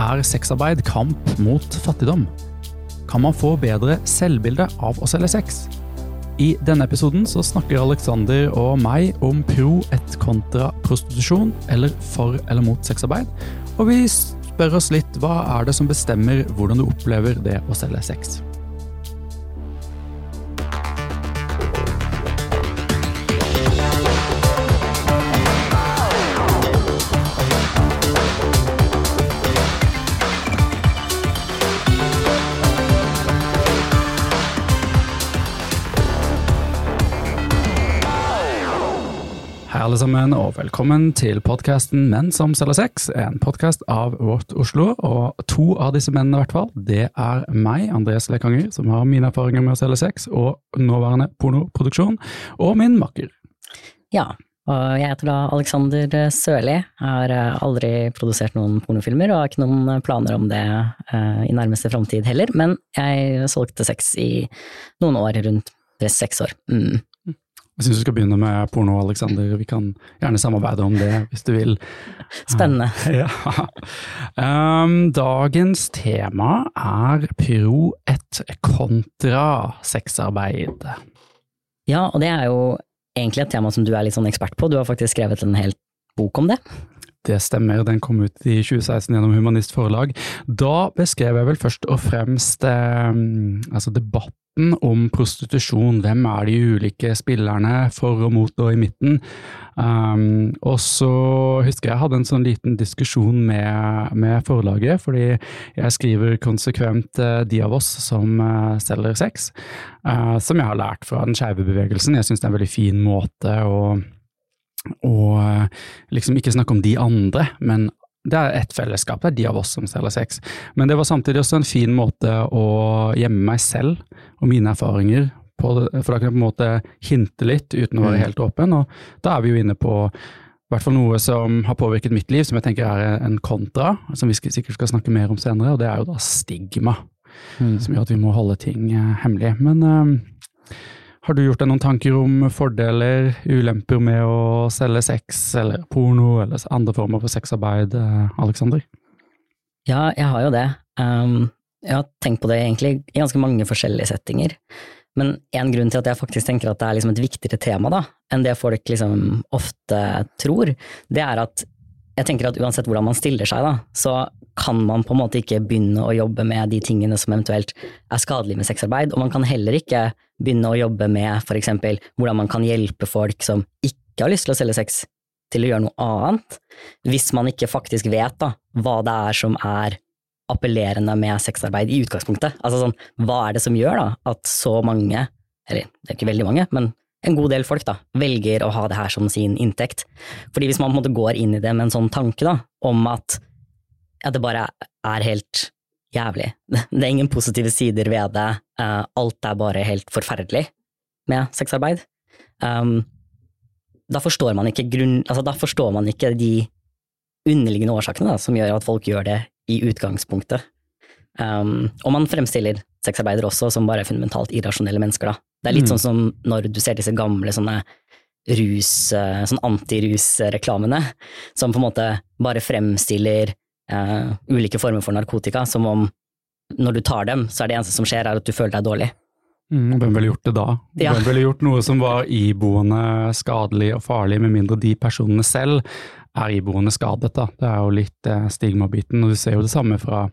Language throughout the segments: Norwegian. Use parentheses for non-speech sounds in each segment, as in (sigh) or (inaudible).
Er sexarbeid kamp mot fattigdom? Kan man få bedre selvbilde av å selge sex? I denne episoden så snakker Alexander og meg om pro et kontra prostitusjon, eller for eller mot sexarbeid. Og vi spør oss litt hva er det som bestemmer hvordan du opplever det å selge sex. Alle sammen, og velkommen til podkasten Menn som selger sex. En podkast av Vårt Oslo, og to av disse mennene i hvert fall, det er meg, Andreas Lekanger, som har mine erfaringer med å selge sex og nåværende pornoproduksjon, og min makker. Ja, og jeg heter da Alexander Sørli. Har eh, aldri produsert noen pornofilmer, og har ikke noen planer om det uh, i nærmeste framtid heller, men jeg solgte sex i noen år, rundt seks år. Mm. Jeg syns du skal begynne med porno, Alexander. Vi kan gjerne samarbeide om det hvis du vil. Spennende. (laughs) Ja. Um, dagens tema er pro et kontra sexarbeid. Ja, og det er jo egentlig et tema som du er litt sånn ekspert på. Du har faktisk skrevet en hel bok om det. Det stemmer, den kom ut i 2016 gjennom Humanist Forlag. Da beskrev jeg vel først og fremst eh, altså debatten om prostitusjon. Hvem er de ulike spillerne for og mot og i midten? Um, og så husker jeg jeg hadde en sånn liten diskusjon med, med forlaget, fordi jeg skriver konsekvent uh, de av oss som uh, selger sex, uh, som jeg har lært fra den skeive bevegelsen. Jeg syns det er en veldig fin måte å og liksom ikke snakke om de andre, men det er ett fellesskap, det er de av oss som selger sex. Men det var samtidig også en fin måte å gjemme meg selv og mine erfaringer på, for da kan jeg på en måte hinte litt uten å være Mm. helt åpen, og da er vi jo inne på i hvert fall noe som har påvirket mitt liv, som jeg tenker er en kontra, som vi sikkert skal snakke mer om senere, og det er jo da stigma, Mm. som gjør at vi må holde ting eh, hemmelig. Men eh, har du gjort deg noen tanker om fordeler, ulemper med å selge sex, eller porno, eller andre former for sexarbeid, Aleksander? Alexander? Ja, jeg har jo det. Um, jeg har tenkt på det egentlig i ganske mange forskjellige settinger. Men en grunn til at jeg faktisk tenker at det er liksom et viktigere tema da, enn det folk liksom ofte tror, det er at jeg tenker at uansett hvordan man stiller seg, da, så kan man på en måte ikke begynne å jobbe med de tingene som eventuelt er skadelige med sexarbeid, og man kan heller ikke begynne å jobbe med for eksempel hvordan man kan hjelpe folk som ikke har lyst til å selge sex, til å gjøre noe annet, hvis man ikke faktisk vet da, hva det er som er appellerende med sexarbeid i utgangspunktet. Altså sånn, hva er det som gjør da at så mange, eller det er ikke veldig mange, men en god del folk da, velger å ha det her som sin inntekt. Fordi hvis man på en måte går inn i det med en sånn tanke da, om at ja, det bare er helt jævlig, (laughs) det er ingen positive sider ved det, uh, alt er bare helt forferdelig med sexarbeid, um, da forstår grunn, altså da forstår man ikke de underliggende årsakene da, som gjør at folk gjør det i utgangspunktet. Um, og man fremstiller sexarbeidere også som bare fundamentalt irrasjonelle mennesker, da. Det er litt Mm. sånn som når du ser disse gamle sånne rus, eh, sånn antirusreklamene, som på en måte bare fremstiller uh, ulike former for narkotika som om når du tar dem, så er det eneste som skjer, er at du føler deg dårlig. Mm, hvem ville gjort det da? Ja. Hvem ville gjort noe som var iboende skadelig og farlig, med mindre de personene selv er iboende skadet? da. Det er jo litt eh, stigmabiten, og du ser jo det samme fra,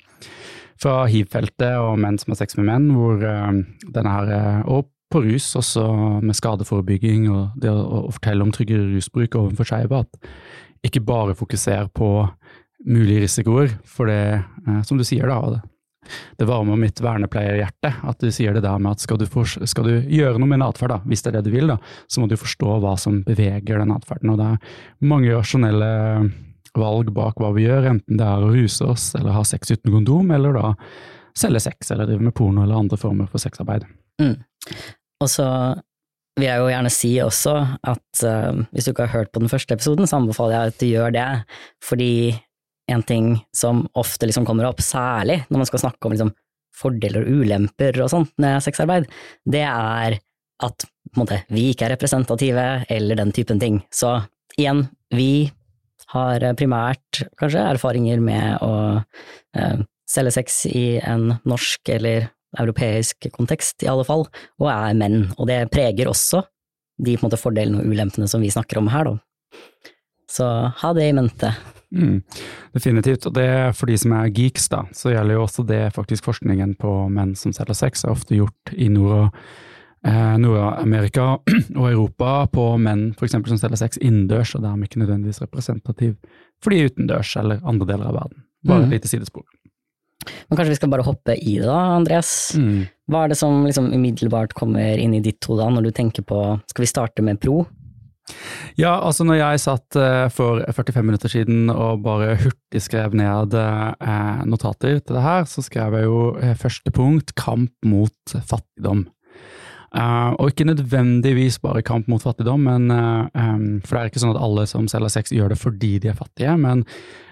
fra hiv-feltet og menn som har sex med menn, hvor eh, denne her, eh, og på rus også med skadeforebygging og det å, å fortelle om tryggere rusbruk overfor skeive, at ikke bare fokuser på mulige risikoer, for det, eh, som du sier da, det, det varmer mitt vernepleierhjerte at du sier det der med at skal du, for, skal du gjøre noe med en atferd, hvis det er det du vil, da, så må du forstå hva som beveger den atferden. Og det er mange rasjonelle valg bak hva vi gjør, enten det er å ruse oss eller ha sex uten kondom, eller da selge sex eller drive med porno eller andre former for sexarbeid. Mm. Og så vil jeg jo gjerne si også at uh, hvis du ikke har hørt på den første episoden, så anbefaler jeg at du gjør det, fordi en ting som ofte liksom kommer opp, særlig når man skal snakke om liksom fordeler og ulemper og sånt med sexarbeid, det er at måte, vi ikke er representative, eller den typen ting. Så igjen, vi har primært kanskje erfaringer med å eh, selge sex i en norsk eller europeisk kontekst, i alle fall, og er menn. Og det preger også de måte, fordelene og ulempene som vi snakker om her, da. Så ha det i mente. Mm, definitivt, og det for de som er geeks, da, så gjelder jo også det faktisk forskningen på menn som selger sex, er ofte gjort i Nord- eh, Nord-Amerika (clears throat) og Europa på menn for eksempel, som selger sex innendørs, og dermed ikke nødvendigvis representativ for de utendørs eller andre deler av verden. Bare et Mm. lite sidespor. Men kanskje vi skal bare hoppe i det da, Andreas. Mm. Hva er det som liksom umiddelbart kommer inn i ditt hode når du tenker på Skal vi starte med pro? Ja, altså når jeg satt eh, for 45 minutter siden og bare hurtig skrev ned eh, notater til det her, så skrev jeg jo eh, første punkt kamp mot fattigdom. Eh, og ikke nødvendigvis bare kamp mot fattigdom, men, uh, um, for det er ikke sånn at alle som selger sex gjør det fordi de er fattige, men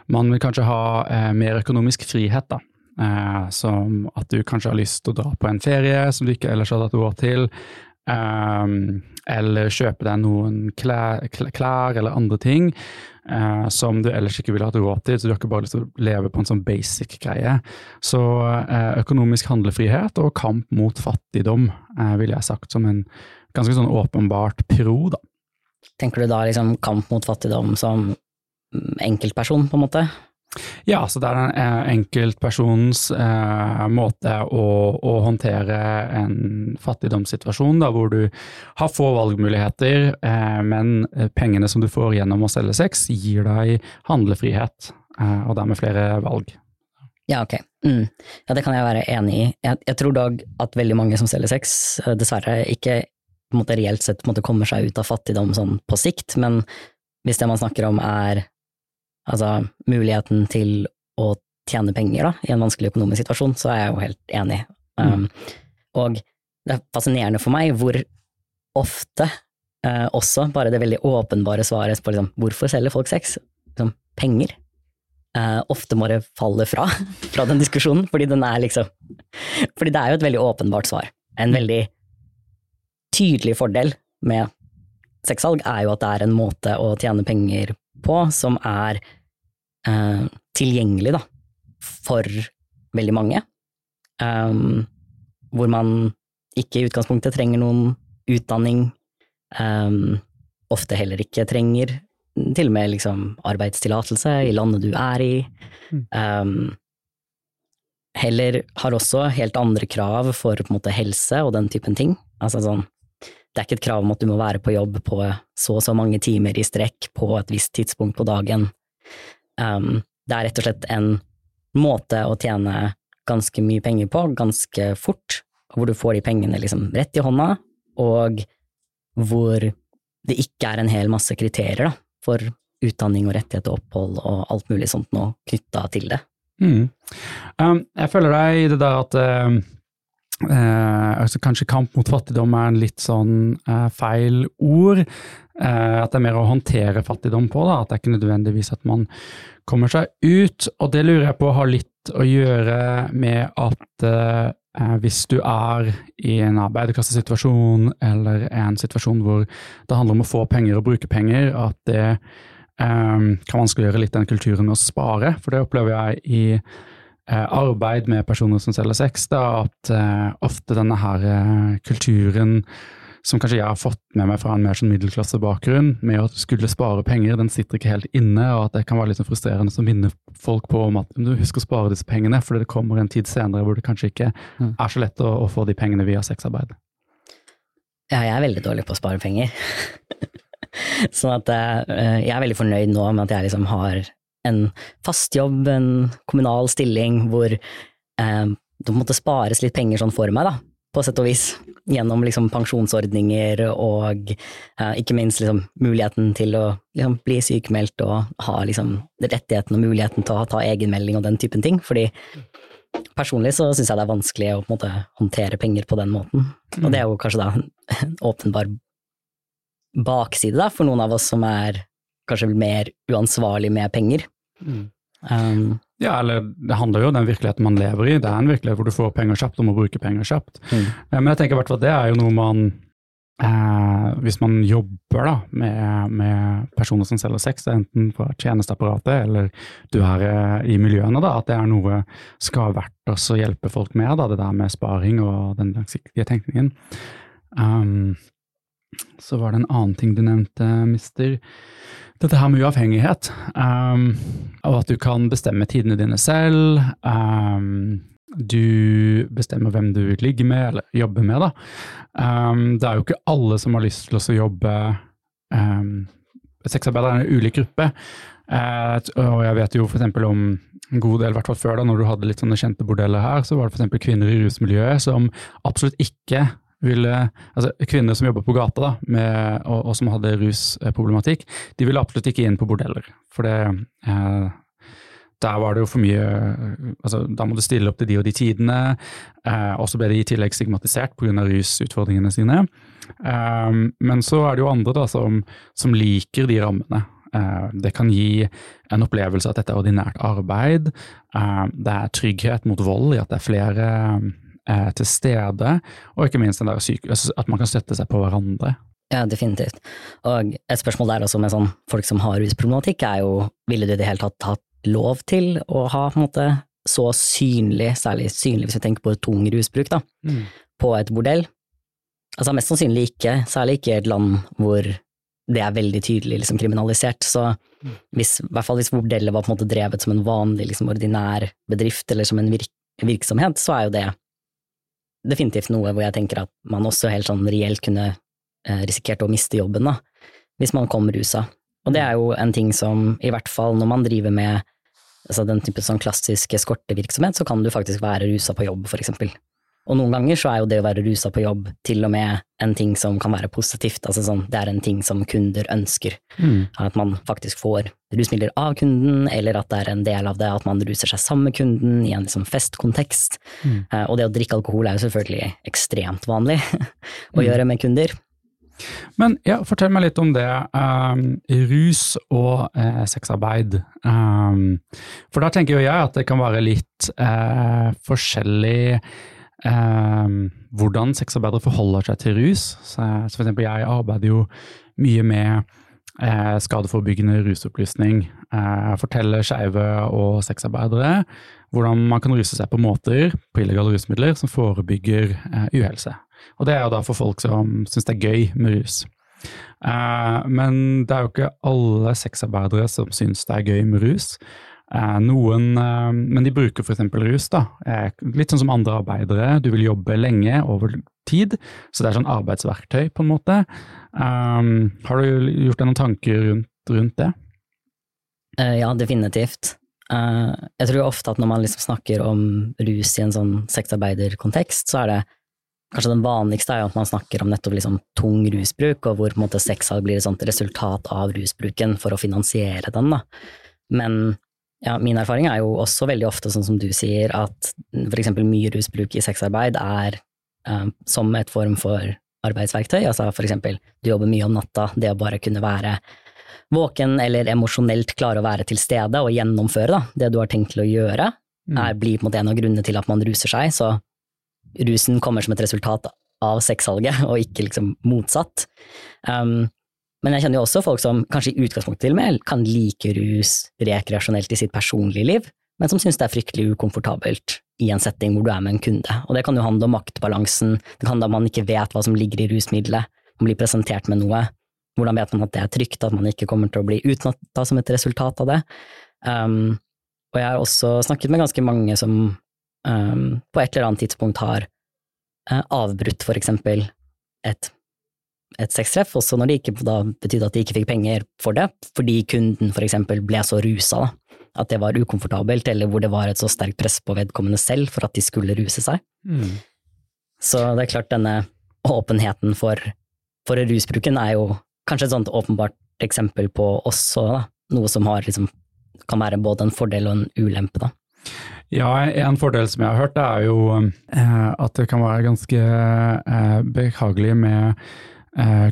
man vil kanskje ha uh, mer økonomisk frihet, da. Som at du kanskje har lyst til å dra på en ferie som du ikke ellers hadde hatt råd til. Eller kjøpe deg noen klær, klær eller andre ting eh, som du ellers ikke ville hatt råd til, så du har ikke bare lyst til å leve på en sånn basic greie. Så eh, økonomisk handlefrihet og kamp mot fattigdom eh, ville jeg sagt som en ganske sånn åpenbart pro, da. Tenker du da liksom kamp mot fattigdom som enkeltperson, på en måte? Ja, så det er en enkeltpersonens eh, måte å, å håndtere en fattigdomssituasjon, da, hvor du har få valgmuligheter, eh, men eh, pengene som du får gjennom å selge sex, gir deg handlefrihet, eh, og dermed flere valg. Ja, ok. Mm. Ja, det kan jeg være enig i. Jeg, jeg tror dog at veldig mange som selger sex, eh, dessverre ikke på en måte reelt sett på en måte kommer seg ut av fattigdom sånn på sikt, men hvis det man snakker om er altså muligheten til å tjene penger da, i en vanskelig økonomisk situasjon, så er jeg jo helt enig. Um, og det er fascinerende for meg hvor ofte eh, også bare det veldig åpenbare svaret på liksom, hvorfor selger folk sex, liksom, penger, eh, ofte må det falle fra, (laughs) fra den diskusjonen, fordi den er liksom Fordi det er jo et veldig åpenbart svar. En veldig tydelig fordel med sexsalg er jo at det er en måte å tjene penger på som er eh, tilgjengelig da, for veldig mange. Um, hvor man ikke i utgangspunktet trenger noen utdanning, um, ofte heller ikke trenger til og med liksom arbeidstillatelse i landet du er i. Um, heller har også helt andre krav for på måte helse og den typen ting. Altså sånn, det er ikke et krav om at du må være på jobb på så og så mange timer i strekk på et visst tidspunkt på dagen. Um, det er rett og slett en måte å tjene ganske mye penger på, ganske fort, hvor du får de pengene liksom rett i hånda, og hvor det ikke er en hel masse kriterier da, for utdanning og rettighet og opphold og alt mulig sånt nå knytta til det. Mm. Um, jeg føler deg i det der at uh, uh, altså kanskje kamp mot fattigdom er en litt sånn uh, feil ord. Eh, at det er mer å håndtere fattigdom på, da. at det er ikke nødvendigvis at man kommer seg ut. Og det lurer jeg på har litt å gjøre med at eh, hvis du er i en arbeiderklassesituasjon eller en situasjon hvor det handler om å få penger og bruke penger, at det Um, kan vanskeliggjøre litt den kulturen med å spare, for det opplever jeg i uh, arbeid med personer som selger sex, da, at uh, ofte denne her kulturen som kanskje jeg har fått med meg fra en mer sånn middelklassebakgrunn, med å skulle spare penger, den sitter ikke helt inne, og at det kan være litt sånn frustrerende å minne folk på om at du husker å spare disse pengene, for det kommer en tid senere hvor det kanskje ikke Mm. er så lett å, å få de pengene via sexarbeid. Ja, jeg er veldig dårlig på å spare penger. (laughs) sånn at eh, jeg er veldig fornøyd nå med at jeg liksom har en fast jobb, en kommunal stilling, hvor eh, det måtte spares litt penger sånn for meg, da, på sett og vis. Gjennom liksom pensjonsordninger og eh, ikke minst liksom muligheten til å liksom bli sykemeldt og ha liksom rettigheten og muligheten til å ta egenmelding og den typen ting. Fordi personlig så syns jeg det er vanskelig å måte håndtere penger på den måten. Og det er jo kanskje da en åpenbar bakside da, for noen av oss som er kanskje mer uansvarlig med penger. Um, Ja, eller det handler jo om den virkeligheten man lever i. Det er en virkelighet hvor du får penger kjapt og må bruke penger kjapt. Mm. Eh, Men jeg tenker i hvert fall at det er jo noe man eh, hvis man jobber da, med, med, personer som selger sex, enten fra tjenesteapparatet eller du er eh, i miljøene, da, at det er noe skal verdt oss å hjelpe folk med, da, det der med sparing og den langsiktige tenkningen. Um, så var det en annen ting du nevnte, mister. Dette her med uavhengighet, um, og at du kan bestemme tidene dine selv. Um, du bestemmer hvem du vil ligge med eller jobbe med. Da. Um, det er jo ikke alle som har lyst til å jobbe um, Sexarbeidere er en ulik gruppe. Uh, og jeg vet jo f.eks. om en god del, i hvert fall før, da, når du hadde litt sånne kjente bordeller her, så var det f.eks. kvinner i rusmiljøet som absolutt ikke ville Altså kvinner som jobber på gata da, med, og, og, som hadde rusproblematikk, de ville absolutt ikke inn på bordeller. For det eh, der var det jo for mye altså Da må du stille opp til de og de tidene. Eh, og så ble de i tillegg stigmatisert pga. rusutfordringene sine. Eh, men så er det jo andre da som, som liker de rammene. Eh, det kan gi en opplevelse at dette er ordinært arbeid. Eh, det er trygghet mot vold i at det er flere eh, til stede, og ikke minst altså at man kan støtte seg på hverandre. Ja, definitivt. Og et spørsmål der også med sånn folk som har rusproblematikk, er jo ville du i det hele tatt hatt lov til å ha på en måte så synlig, særlig synlig hvis vi tenker på tung rusbruk, da, mm. på et bordell. Altså mest sannsynlig ikke, særlig ikke i et land hvor det er veldig tydelig liksom, kriminalisert. Så mm. hvis, i hvert fall hvis bordellet var på en måte drevet som en vanlig, liksom, ordinær bedrift eller som en virk virksomhet, så er jo det definitivt noe hvor jeg tenker at man også helt sånn reelt kunne eh, risikert å miste jobben, da, hvis man kom rusa. Og det er jo en ting som, i hvert fall når man driver med altså den type sånn klassisk eskortevirksomhet, så kan du faktisk være rusa på jobb, for eksempel. Og noen ganger så er jo det å være rusa på jobb til og med en ting som kan være positivt, altså sånn, det er en ting som kunder ønsker. Mm. At man faktisk får rusmidler av kunden, eller at det er en del av det at man ruser seg sammen med kunden i en liksom festkontekst. Mm. Uh, og det å drikke alkohol er jo selvfølgelig ekstremt vanlig (laughs) å mm. gjøre med kunder. Men ja, fortell meg litt om det. Um, rus og eh, sexarbeid. Um, for da tenker jo jeg at det kan være litt eh, forskjellig eh, hvordan sexarbeidere forholder seg til rus. Så, så for jeg arbeider jo mye med eh, skadeforebyggende rusopplysning. Eh, forteller skeive og sexarbeidere hvordan man kan ruse seg på måter, på illegale rusmidler, som forebygger eh, uhelse. Og det er jo da for folk som syns det er gøy med rus. Men det er jo ikke alle sexarbeidere som syns det er gøy med rus. Uh, noen, uh, men de bruker f.eks. rus, da. litt sånn som andre arbeidere. Du vil jobbe lenge, over tid, så det er sånn arbeidsverktøy, på en måte. har du gjort deg noen tanker rundt, rundt det? ja, definitivt. jeg tror ofte at når man liksom snakker om rus i en sånn sexarbeiderkontekst, så er det Kanskje den vanligste er jo at man snakker om nettopp liksom tung rusbruk, og hvor på en måte sexsalg blir et sånt resultat av rusbruken for å finansiere den. Da. Men ja, min erfaring er jo også veldig ofte sånn som du sier, at eksempel mye rusbruk i sexarbeid er um, som et form for arbeidsverktøy. Altså eksempel, du jobber mye om natta, det å bare kunne være våken eller emosjonelt klare å være til stede og gjennomføre da, det du har tenkt til å gjøre, mm. er, blir på en måte en av grunnene til at man ruser seg. Så rusen kommer som et resultat av sexsalget, og ikke liksom motsatt. Um, men jeg kjenner jo også folk som kanskje i utgangspunktet til og med kan like rus rekreasjonelt i sitt personlige liv, men som syns det er fryktelig ukomfortabelt i en setting hvor du er med en kunde. Og det kan jo handle om maktbalansen, det kan handle om man ikke vet hva som ligger i rusmiddelet, man blir presentert med noe. Hvordan vet man at det er trygt, at man ikke kommer til å bli utnatta som et resultat av det? Um, og jeg har også snakket med ganske mange som um, på et eller annet tidspunkt har uh, avbrutt for eksempel et, et sextreff, også når det ikke da betydde at de ikke fikk penger for det, fordi kunden for eksempel ble så rusa at det var ukomfortabelt, eller hvor det var et så sterkt press på vedkommende selv for at de skulle ruse seg. Mm. Så det er klart, denne åpenheten for, for rusbruken er jo kanskje et sånt åpenbart eksempel på også da, noe som har liksom, kan være både en fordel og en ulempe. da. Ja, en fordel som jeg har hørt, er jo eh, at det kan være ganske eh, behagelig med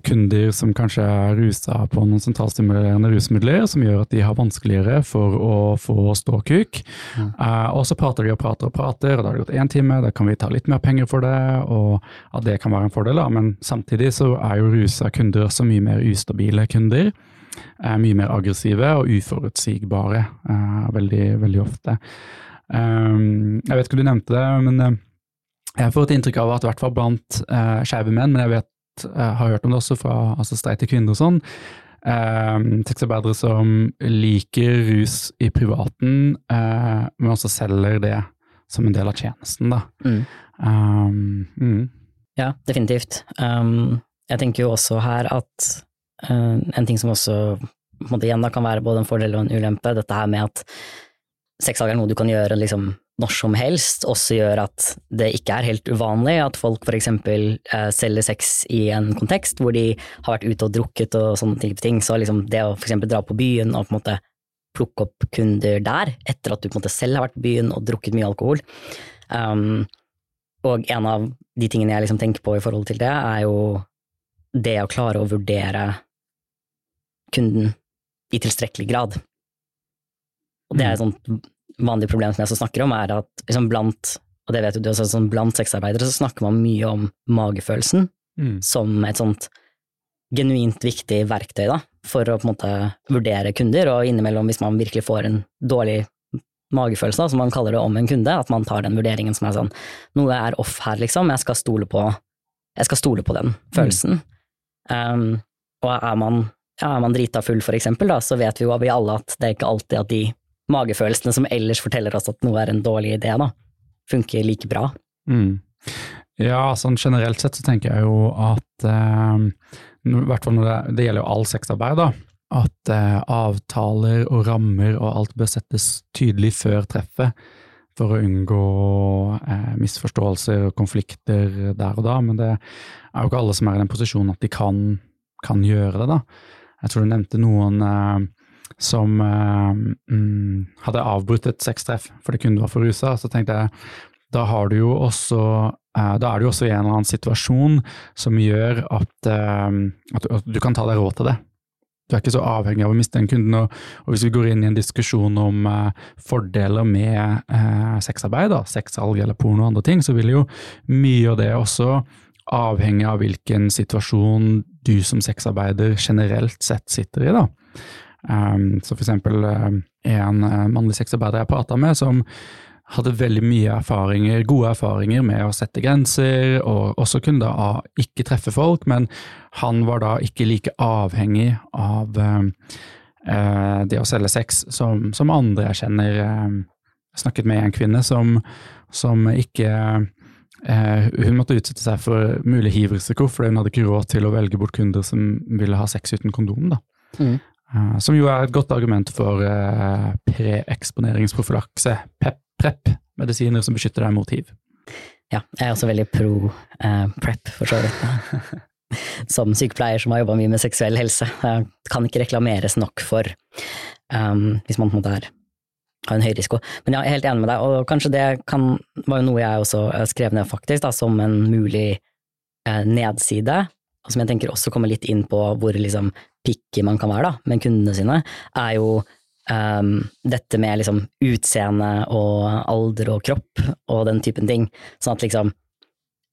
kunder som kanskje er rusa på noen sentralstimulerende rusmidler, som gjør at de har vanskeligere for å få ståkuk. Mm. Eh, og så prater de og prater og prater, og da har det gått én time, da kan vi ta litt mer penger for det, og at det kan være en fordel, da. Men samtidig så er jo rusa kunder også mye mer ustabile kunder. Eh, mye mer aggressive og uforutsigbare uh, veldig, veldig ofte. Jeg vet ikke om du nevnte det, men uh, jeg får et inntrykk av at i hvert fall blant uh, skeive menn, men jeg vet, uh, har hørt om det også fra altså streite kvinner og sånn, uh, sexarbeidere som liker rus i privaten, uh, men også selger det som en del av tjenesten, da. Mm. Um, mm. Ja, definitivt. Um, jeg tenker jo også her at en ting som også på en måte igjen da kan være både en fordel og en ulempe, dette her med at sexsalg er noe du kan gjøre liksom når som helst, også gjør at det ikke er helt uvanlig at folk eksempel eh, selger sex i en kontekst hvor de har vært ute og drukket og sånne type ting. Så liksom det å eksempel dra på byen og på en måte plukke opp kunder der, etter at du på en måte selv har vært på byen og drukket mye alkohol. Um, og en av de tingene jeg liksom tenker på i forhold til det, er jo det å klare å vurdere kunden i tilstrekkelig grad. Og det er et mm. sånt vanlig problem som jeg også snakker om, er at liksom blant og det vet du også, sånn blant sexarbeidere så snakker man mye om magefølelsen mm. som et sånt genuint viktig verktøy da, for å på en måte vurdere kunder, og innimellom hvis man virkelig får en dårlig magefølelse, da, som man kaller det om en kunde, at man tar den vurderingen som er sånn noe er off her, liksom, jeg skal stole på, jeg skal stole på den mm. følelsen. Mm. Um, og er man, ja, er man drita full, for eksempel, da, så vet vi jo vi alle at det er ikke alltid at de magefølelsene som ellers forteller oss at noe er en dårlig idé, da, funker like bra. Mm. Ja, sånn generelt sett så tenker jeg jo at eh, hvert fall når det, det gjelder jo all sexarbeid, da, at eh, avtaler og rammer og alt bør settes tydelig før treffet for å unngå eh, misforståelser og konflikter der og da, men det er jo ikke alle som er i den posisjonen at de kan, kan gjøre det, da. Jeg tror du nevnte noen eh, som uh, hadde avbrutt et sextreff fordi kunden var for rusa, så tenkte jeg da har du jo også uh, da er du også i en eller annen situasjon som gjør at, uh, at, du, at, du, kan ta deg råd til det. Du er ikke så avhengig av å miste en kunden. Og, og hvis vi går inn i en diskusjon om fordeler med sexarbeid, da, sexsalg eller porno og andre ting, så vil jo mye av det også avhenge av hvilken situasjon du som sexarbeider generelt sett sitter i. da. Um, så for eksempel um, en uh, mannlig sexarbeider jeg prata med, som hadde veldig mye erfaringer, gode erfaringer med å sette grenser, og også kunne da ikke treffe folk, men han var da ikke like avhengig av uh, det å selge sex som, som andre jeg kjenner. Jeg snakket med en kvinne som, som ikke uh, hun måtte utsette seg for mulig hivrisiko, fordi hun hadde ikke råd til å velge bort kunder som ville ha sex uten kondom. Mm. Eh, som jo er et godt argument for uh, preeksponeringsprofylakse, PEP, PREP, medisiner som beskytter deg mot hiv. Ja, jeg er også veldig pro eh, PREP, for så vidt. (laughs) som sykepleier som har jobba mye med seksuell helse. Kan ikke reklameres nok for um, hvis man på en måte er, har en høy risiko. Men ja, jeg er helt enig med deg, og kanskje det kan, var jo noe jeg også skrev ned faktisk, da, som en mulig eh, nedside, som jeg tenker også kommer litt inn på hvor liksom picky man kan være da, med kundene sine, er jo um, dette med liksom utseende og alder og kropp og den typen ting. Sånn at liksom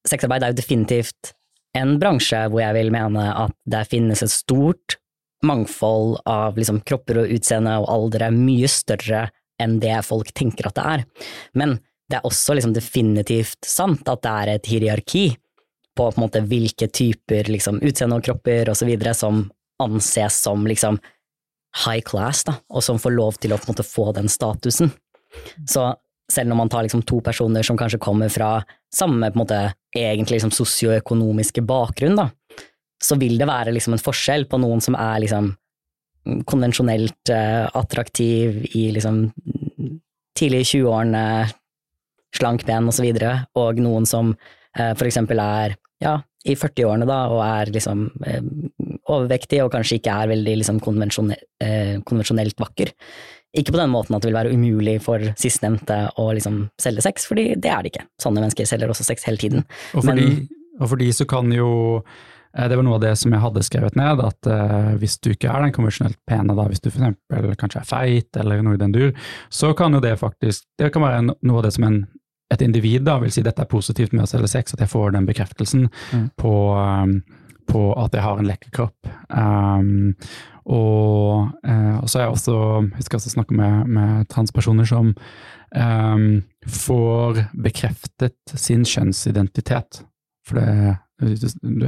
Sexarbeid er jo definitivt en bransje hvor jeg vil mene at det finnes et stort mangfold av liksom kropper og utseende og alder er mye større enn det folk tenker at det er. Men det er også liksom definitivt sant at det er et hierarki på, på måte hvilke typer liksom, utseende og kropper og så videre som anses som liksom high class, da, og som får lov til å måte få den statusen. Så selv når man tar liksom to personer som kanskje kommer fra samme på en måte, egentlig liksom sosioøkonomiske bakgrunn, da, så vil det være liksom en forskjell på noen som er liksom konvensjonelt uh, attraktiv i liksom tidlig i 20-årene, slank, pen og så videre, og noen som uh, for eksempel er ja, i 40-årene da, og er liksom eh, overvektig og kanskje ikke er veldig liksom konvensjonelt, eh, konvensjonelt vakker. Ikke på den måten at det vil være umulig for sistnevnte å liksom selge sex, fordi det er det ikke. Sånne mennesker selger også sex hele tiden. Og for, Men, de, og for de så kan jo Eh, det var noe av det som jeg hadde skrevet ned, at uh, hvis du ikke er den konvensjonelt pene, da, hvis du f.eks. kanskje er feit eller noe i den dur, så kan jo det faktisk det kan være noe av det som en, et individ da, vil si dette er positivt med å selge sex, at jeg får den bekreftelsen mm. på, um, på, at jeg har en lekker kropp. Um, og, uh, og, så har jeg også, jeg skal også snakke med, med transpersoner som um, får bekreftet sin kjønnsidentitet. For det, du, du,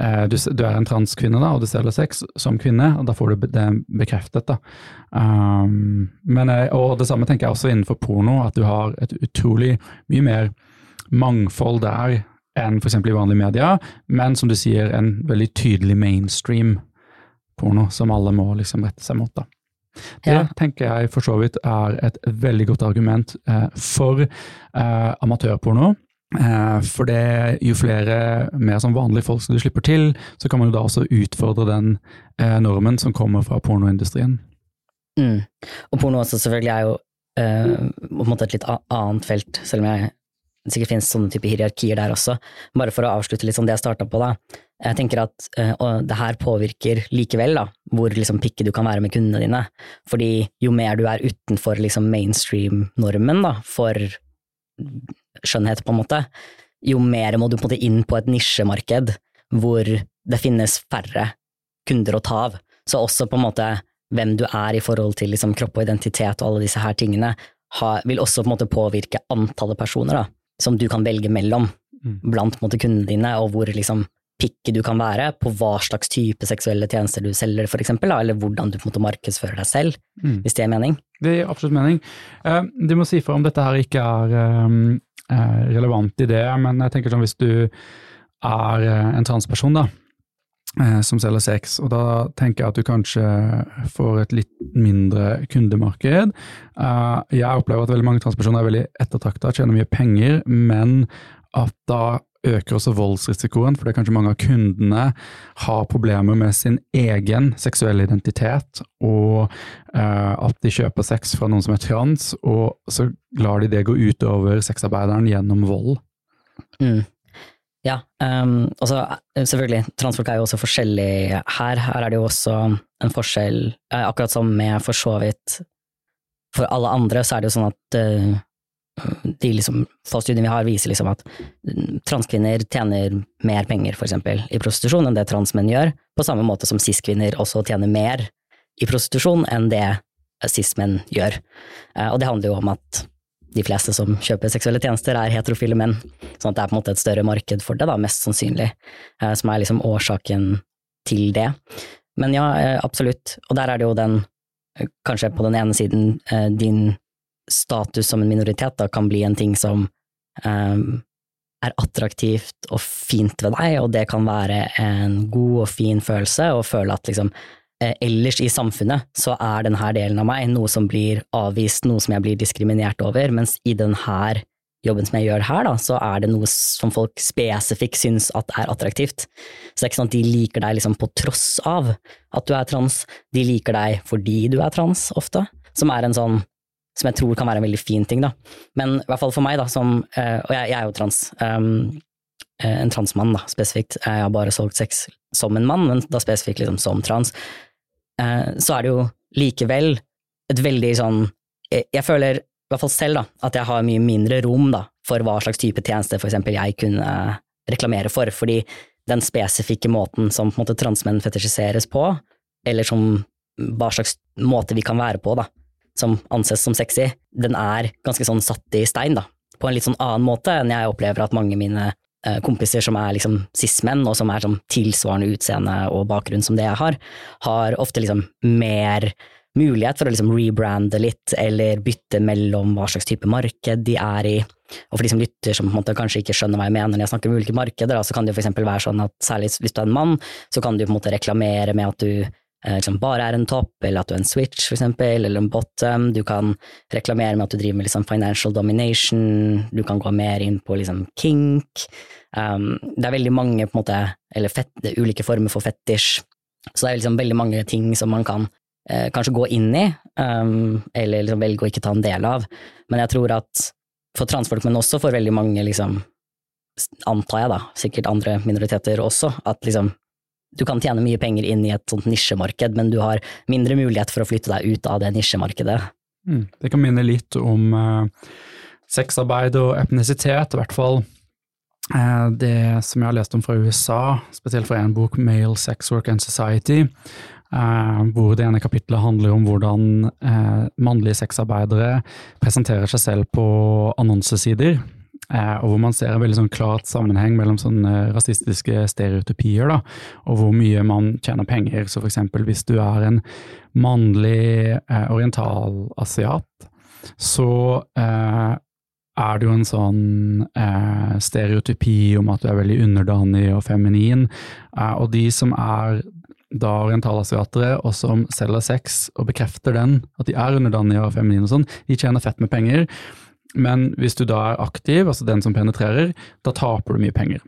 eh, du, du, er en transkvinne, da, og du selger sex som kvinne, og da får du det bekreftet. da. Um, men, eh, og det samme tenker jeg også innenfor porno, at du har et utrolig mye mer mangfold der enn f.eks. i vanlige media, men som du sier, en veldig tydelig mainstream porno som alle må liksom rette seg mot. da. Det ja. tenker jeg for så vidt er et veldig godt argument eh, for eh, amatørporno. Eh, for det, jo flere mer som vanlige folk som du slipper til, så kan man jo da også utfordre den eh, normen som kommer fra pornoindustrien. Mm. Og porno også selvfølgelig er jo eh, på en måte et litt annet felt, selv om jeg det sikkert finnes sånne type hierarkier der også. Bare for å avslutte litt sånn det jeg starta på, da. Jeg tenker at eh, og det her påvirker likevel da, hvor liksom picky du kan være med kundene dine. Fordi jo mer du er utenfor liksom mainstream-normen da, for skjønnhet, på en måte, jo mer må du på en måte inn på et nisjemarked hvor det finnes færre kunder å ta av. Så også på en måte hvem du er i forhold til liksom, kropp og identitet og alle disse her tingene, ha, vil også på en måte påvirke antallet personer da, som du kan velge mellom mm. blant måte, kundene dine, og hvor liksom, picky du kan være på hva slags type seksuelle tjenester du selger, for eksempel, da, eller hvordan du på en måte markedsfører deg selv, mm. hvis det gir mening. Det gir absolutt mening. Uh, du må si for om dette her ikke er um relevant i det, men jeg tenker sånn hvis du er en transperson, da, som selger sex, og da tenker jeg at du kanskje får et litt mindre kundemarked. Eh, jeg opplever at veldig mange transpersoner er veldig ettertrakta, tjener mye penger, men at da øker også voldsrisikoen, fordi kanskje mange av kundene har problemer med sin egen seksuelle identitet, og uh, at de kjøper sex fra noen som er trans, og så lar de det gå utover sexarbeideren gjennom vold. Mm. Ja, um, altså selvfølgelig, transfolk er jo også forskjellige her. Her er det jo også en forskjell, eh, akkurat som med for så vidt For alle andre så er det jo sånn at uh, de liksom, studiene vi har, viser liksom at transkvinner tjener mer penger, for eksempel, i prostitusjon enn det transmenn gjør, på samme måte som cis-kvinner også tjener mer i prostitusjon enn det cis-menn gjør. Uh, og det handler jo om at de fleste som kjøper seksuelle tjenester, er heterofile menn, sånn at det er på en måte et større marked for det, da, mest sannsynlig, eh, som er liksom årsaken til det. Men ja, eh, absolutt, og der er det jo den, kanskje på den ene siden, din status som en minoritet da, kan bli en ting som um, er attraktivt og fint ved deg, og det kan være en god og fin følelse, å føle at liksom eh, ellers i samfunnet så er denne delen av meg noe som blir avvist, noe som jeg blir diskriminert over, mens i denne jobben som jeg gjør her, da, så er det noe som folk spesifikt syns at er attraktivt. Så det er ikke sånn at de liker deg liksom på tross av at du er trans, de liker deg fordi du er trans, ofte, som er en sånn som jeg tror kan være en veldig fin ting, da. Men i hvert fall for meg, da, som uh, Og jeg, jeg, er jo trans. Um, en transmann, da, spesifikt. Jeg har bare solgt sex som en mann, men da spesifikt liksom som trans. Uh, så er det jo likevel et veldig sånn jeg, jeg, føler, i hvert fall selv, da, at jeg har mye mindre rom da, for hva slags type tjeneste for eksempel jeg kunne reklamere for, fordi den spesifikke måten som på en måte transmenn fetisjiseres på, eller som hva slags måte vi kan være på, da, som anses som sexy, den er ganske sånn satt i stein, da. På en litt sånn annen måte enn jeg opplever at mange mine eh, kompiser som er liksom cis-menn, og som er sånn tilsvarende utseende og bakgrunn som det jeg har, har ofte liksom mer mulighet for å liksom rebrande litt, eller bytte mellom hva slags type marked de er i. Og for de som lytter som kanskje ikke skjønner hva jeg mener når jeg snakker om ulike markeder, så kan det eksempel være sånn at særlig hvis du er en mann, så kan du på en måte reklamere med at du Eh, liksom bare er en topp, eller at du er en switch, for eksempel, eller en bottom. Du kan reklamere med at du driver med liksom financial domination, du kan gå mer inn på liksom kink. Um, det er veldig mange på en måte, eller fett, ulike former for fetisj, så det er liksom veldig mange ting som man kan eh, kanskje gå inn i, um, eller liksom velge å ikke ta en del av. Men jeg tror at for transfolk, men også for veldig mange liksom antar jeg da, sikkert andre minoriteter også, at liksom du kan tjene mye penger inn i et sånt nisjemarked, men du har mindre mulighet for å flytte deg ut av det nisjemarkedet. Mm. Det kan minne litt om uh, sexarbeid og etnisitet, i hvert fall uh, det som jeg har lest om fra USA, spesielt fra en bok, Male Sex Work and Society, uh, hvor det ene kapitlet handler om hvordan mannlige sexarbeidere presenterer seg selv på annonsesider. Og hvor man ser en veldig sånn klart sammenheng mellom sånne rasistiske stereotypier, da, og hvor mye man tjener penger. Så for eksempel hvis du er en mannlig eh, orientalasiat, så eh, er det jo en sånn eh, stereotypi om at du er veldig underdanig og feminin. Eh, og de som er da orientalasiatere, og som selger sex og bekrefter den, at de er underdanige og feminine og sånn, de tjener fett med penger. Men hvis du da er aktiv, altså den som penetrerer, da taper du mye penger.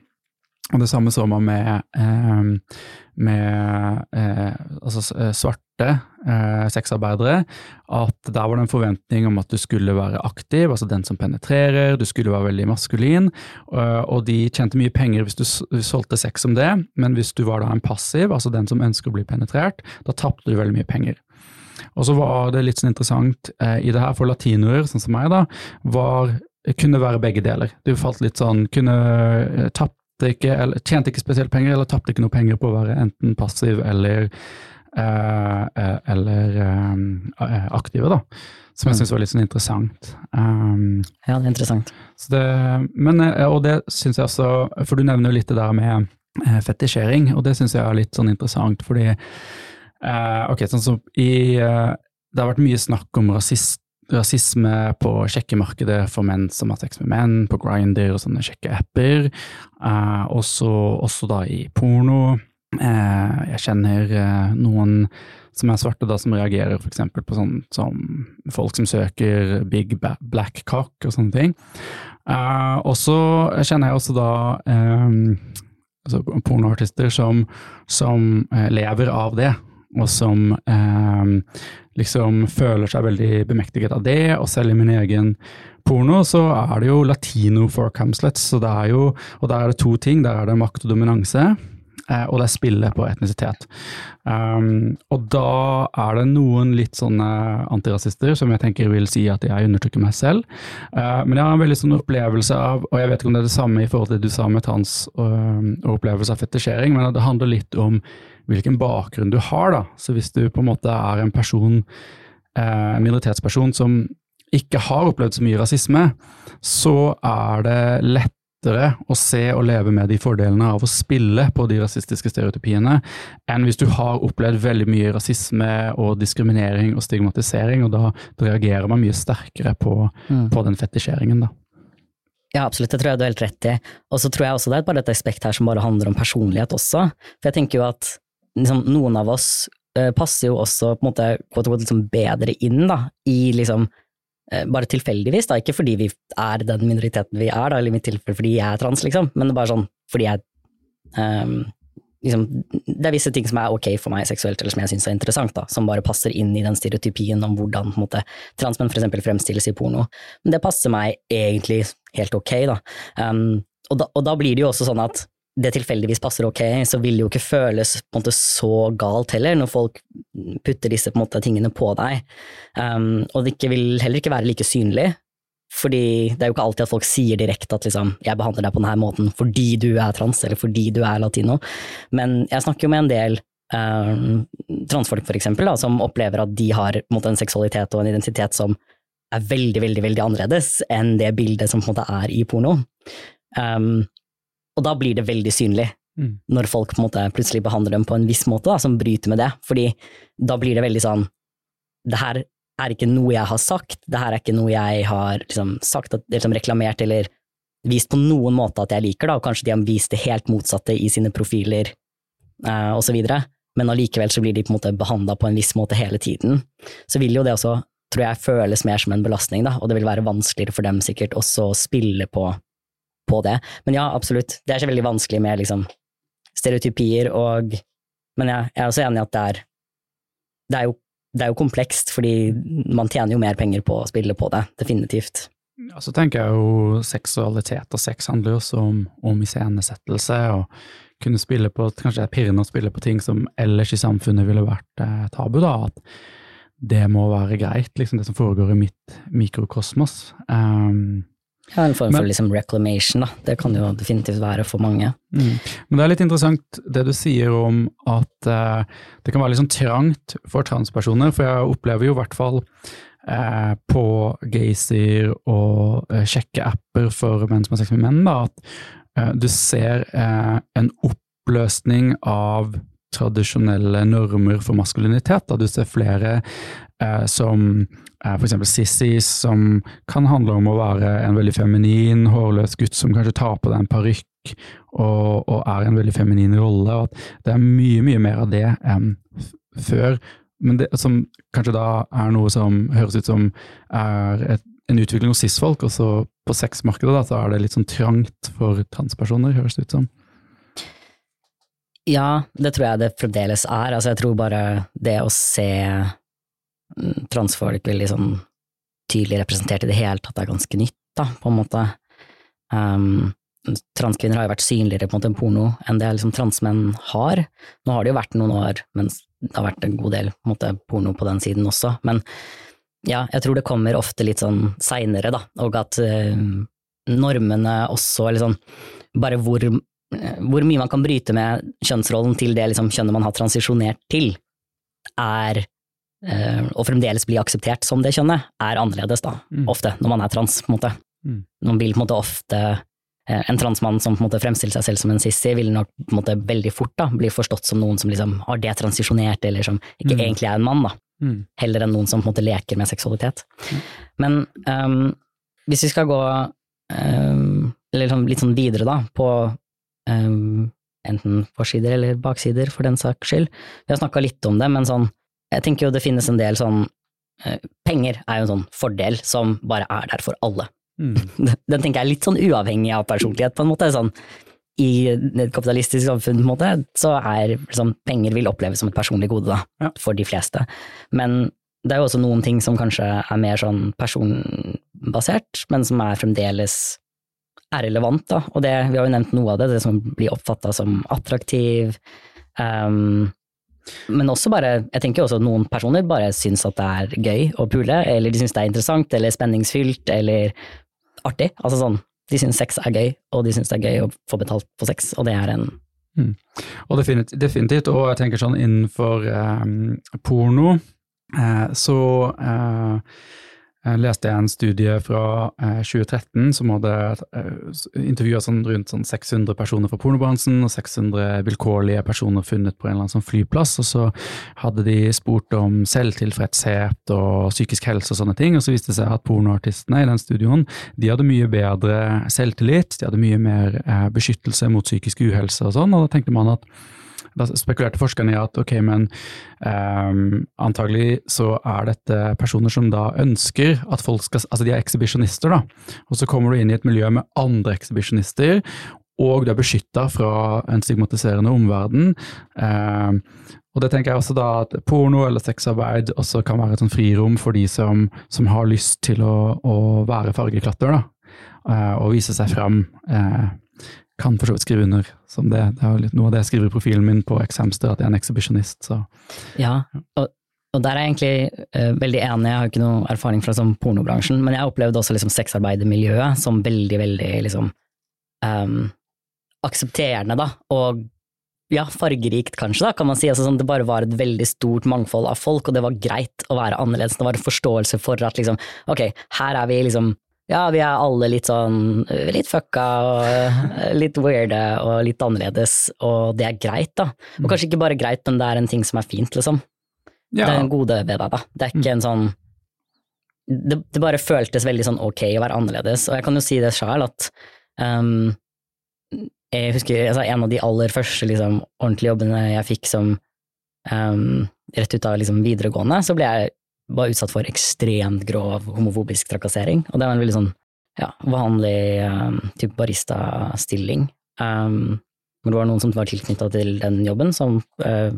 Og det samme så man med, eh, med eh, altså eh, svarte eh, sexarbeidere, at der var det en forventning om at du skulle være aktiv, altså den som penetrerer, du skulle være veldig maskulin, eh, og de tjente mye penger hvis du solgte sex som det, men hvis du var da en passiv, altså den som ønsker å bli penetrert, da tapte du veldig mye penger. Og så var det litt sånn interessant eh, i det her for latinoer, sånn som meg, da, var kunne være begge deler. Du falt litt sånn Kunne tapt ikke, eller, tjente ikke spesielt penger, eller tapte ikke noe penger på å være enten passiv eller, uh, eller uh, aktive, da. Som jeg mm. syns var litt sånn interessant. Um, ja, det er interessant. Det, men, og det syns jeg også, for du nevner jo litt det der med fetisjering, og det syns jeg er litt sånn interessant, fordi Ok, sånn som i Det har vært mye snakk om rasist rasisme på sjekkemarkedet for menn som har sex med menn, på Grinder og sånne sjekkeapper. Uh, også, også, da i porno. Uh, jeg kjenner uh, noen som er svarte, da, som reagerer f.eks. på sånn som folk som søker big black cock og sånne ting. og så kjenner jeg også da um, altså pornoartister som, som lever av det og som eh, liksom føler seg veldig bemektiget av det. Og selv i min egen porno så er det jo latino for Camslets, og der er det to ting. Der er det makt og dominanse. Eh, og det er spillet på etnisitet. Um, og da er det noen litt sånne antirasister som jeg tenker vil si at jeg undertrykker meg selv. Uh, men jeg har en veldig sånn opplevelse av, og jeg vet ikke om det er det samme i forhold til det du sa med trans og, og opplevelse av fetisjering, men det handler litt om hvilken bakgrunn du har. da. Så hvis du på en måte er en person, uh, minoritetsperson som ikke har opplevd så mye rasisme, så er det lettere å se og leve med de fordelene av å spille på de rasistiske stereotypiene, enn hvis du har opplevd veldig mye rasisme og diskriminering og stigmatisering, og da, da reagerer man mye sterkere på, mm. på den fetisjeringen. da. Ja, absolutt, det tror jeg du har helt rett i. Og så tror jeg også det er bare et aspekt her som bare handler om personlighet også. For jeg tenker jo at liksom, noen av oss uh, passer jo også på en måte liksom bedre inn da, i liksom uh, bare tilfeldigvis, da, ikke fordi vi er den minoriteten vi er, da, eller i mitt tilfelle fordi jeg er trans, liksom, men det er bare sånn fordi jeg um, liksom, Det er visse ting som er ok for meg seksuelt, eller som jeg syns er interessant, da, som bare passer inn i den stereotypien om hvordan på en måte, transmenn eksempel fremstilles i porno. Men det passer meg egentlig helt ok, da. Um, og da, og da blir det jo også sånn at det tilfeldigvis passer ok, så vil det jo ikke føles måte så galt heller, når folk putter disse på måte tingene på deg. Um, og det vil heller ikke være like synlig, fordi det er jo ikke alltid at folk sier direkte at liksom, jeg behandler deg på denne måten fordi du er trans, eller fordi du er latino. Men jeg snakker jo med en del um, transfolk, for eksempel, da, som opplever at de har en, måte, en seksualitet og en identitet som er veldig, veldig, veldig annerledes enn det bildet som på en måte er i porno. Um, og da blir det veldig synlig. Mm. Når folk måte plutselig behandler dem på en viss måte da, som bryter med det. Fordi da blir det veldig sånn Det her er ikke noe jeg har sagt, det her er ikke noe jeg har liksom, sagt, liksom, reklamert eller vist på noen måte at jeg liker, da, og kanskje de har vist det helt motsatte i sine profiler eh, videre, men allikevel så blir de på en måte behandla på en viss måte hele tiden. Så vil jo det også, tror jeg, føles mer som en belastning, da, og det vil være vanskeligere for dem sikkert også å spille på på det. Men ja, absolutt. Det er ikke veldig vanskelig med liksom, stereotypier og Men ja, jeg er også enig i at det er, det er jo det er jo komplekst, fordi man tjener jo mer penger på å spille på det, definitivt. Ja, så tenker jeg jo seksualitet og sex handler jo også om, om iscenesettelse, og kunne spille på kanskje det er pirrende å spille på ting som ellers i samfunnet ville vært eh, tabu, da. At det må være greit, liksom det som foregår i mitt mikrokosmos. Um, ja, en form for liksom reclamation, da. Det kan jo definitivt være for mange. Mm. Men det er litt interessant det du sier om at eh, det kan være litt sånn trangt for transpersoner, for jeg opplever jo i hvert fall eh, på gaysir og uh, sjekkeapper for menn som har sex med menn, da, at du ser en oppløsning av tradisjonelle normer for maskulinitet. Da. Du ser flere eh, som eh, f.eks. Sissy, som kan handle om å være en veldig feminin, hårløs gutt som kanskje tar på deg en parykk og, og, er en veldig feminin rolle. og at Det er mye, mye mer av det enn før. Men det som kanskje da er noe som høres ut som er et, en utvikling hos cis-folk, og så på sexmarkedet da, så er det litt sånn trangt for transpersoner, høres det ut som. Ja, det tror jeg det fremdeles er. Altså, jeg tror bare det å se transfolk veldig sånn tydelig representert i det hele tatt er ganske nytt, da, på en måte. Um, transkvinner har jo vært synligere på en måte porno enn det liksom transmenn har. Nå har det jo vært noen år mens det har vært en god del på en måte, porno på den siden også, men ja, jeg tror det kommer ofte litt sånn seinere, da, og at uh, normene også, eller sånn, bare hvor hvor mye man kan bryte med kjønnsrollen til det liksom, kjønnet man har transisjonert til, er og fremdeles bli akseptert som det kjønnet, er annerledes, da, mm. ofte, når man er trans, på en måte. Mm. Man vil på en måte ofte øh, En transmann som på en måte fremstiller seg selv som en sissy, vil nok på en måte veldig fort da, bli forstått som noen som liksom har det transisjonert, eller som ikke mm. egentlig er en mann, da. Mm. Heller enn noen som på en måte leker med seksualitet. Mm. Men um, hvis vi skal gå um, liksom litt sånn videre, da, på um, enten forsider eller baksider, for den saks skyld. Vi har snakka litt om det, men sånn, jeg tenker jo det finnes en del sånn uh, Penger er jo en sånn fordel som bare er der for alle. Mm. (laughs) Den tenker jeg er litt sånn uavhengig av personlighet, på en måte. sånn i et kapitalistisk samfunn, på en måte, så er liksom, penger vil oppleves som et personlig gode, da, ja. for de fleste. Men det er jo også noen ting som kanskje er mer sånn personbasert, men som er fremdeles er relevant, da. Og det, vi har jo nevnt noe av det, det som blir oppfatta som attraktiv. Um, men også bare, jeg tenker også at noen personer bare syns at det er gøy å pule, eller de syns det er interessant eller spenningsfylt eller artig. Altså sånn, de syns sex er gøy, og de syns det er gøy å få betalt for sex, og det er en mm. Og definitivt, definitivt, og jeg tenker sånn innenfor eh, porno, eh, så uh, jeg leste en studie fra 2013 eh, som hadde eh, intervjua sånn rundt sånn 600 personer fra pornobransjen og 600 vilkårlige personer funnet på en eller annen sånn flyplass. og Så hadde de spurt om selvtilfredshet og psykisk helse og sånne ting. og Så viste det seg at pornoartistene i den studioen de hadde mye bedre selvtillit, de hadde mye mer eh, beskyttelse mot psykisk uhelse og sånn. og Da tenkte man at da spekulerte forskerne i at ok, men um, antagelig så er dette personer som da ønsker at folk skal Altså de er ekshibisjonister, da. Og så kommer du inn i et miljø med andre ekshibisjonister, og du er beskytta fra en stigmatiserende omverden. Um, og det tenker jeg også da at porno eller sexarbeid også kan være et sånn frirom for de som, som har lyst til å, å være fargeklatter, da. Uh, og vise seg fram. Uh, kan for så vidt skrive under som det. Det er litt noe av det jeg skriver i profilen min på X-Hamster, at jeg er en ekshibisjonist. Ja, og, og der er jeg egentlig uh, veldig enig, jeg har ikke noe erfaring fra sånn pornobransjen, men jeg opplevde også liksom sexarbeidermiljøet som veldig, veldig liksom um, aksepterende, da, og ja, fargerikt kanskje, da, kan man si. Altså, sånn, det bare var et veldig stort mangfold av folk, og det var greit å være annerledes. Det var en forståelse for at liksom, ok, her er vi liksom ja, vi er alle litt sånn litt fucka og eh, litt weirde og litt annerledes, og det er greit, da. Og kanskje ikke bare greit, men det er en ting som er fint, liksom. Ja. Det er en gode ved deg, da. Det er ikke en sånn det, det, bare føltes veldig sånn ok å være annerledes, og jeg kan jo si det sjøl at um, jeg husker altså, en av de aller første liksom, ordentlige jobbene jeg fikk som um, rett ut av liksom, videregående, så ble jeg var utsatt for ekstremt grov homofobisk trakassering. Og det var en veldig sånn ja, vanlig um, type baristastilling. Um, men det var noen som var tilknytta til den jobben, som uh,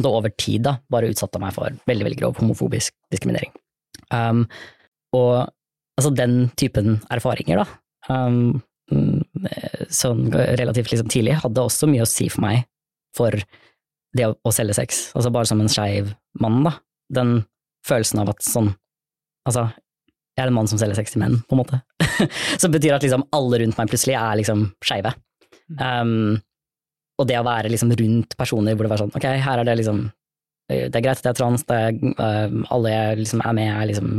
over tid da, bare utsatte meg for veldig veldig grov homofobisk diskriminering. Um, og altså den typen erfaringer, da, um, sånn relativt liksom tidlig, hadde også mye å si for meg for det å, å selge sex. Altså bare som en skeiv mann, da. Den følelsen av at sånn Altså, jeg er en mann som selger sex til menn, på en måte. (laughs) Som betyr at liksom alle rundt meg plutselig er liksom skeive. Um, og det å være liksom rundt personer hvor det var sånn, ok, her er det liksom Det er greit at jeg er trans, det er, uh, alle jeg liksom er med, er liksom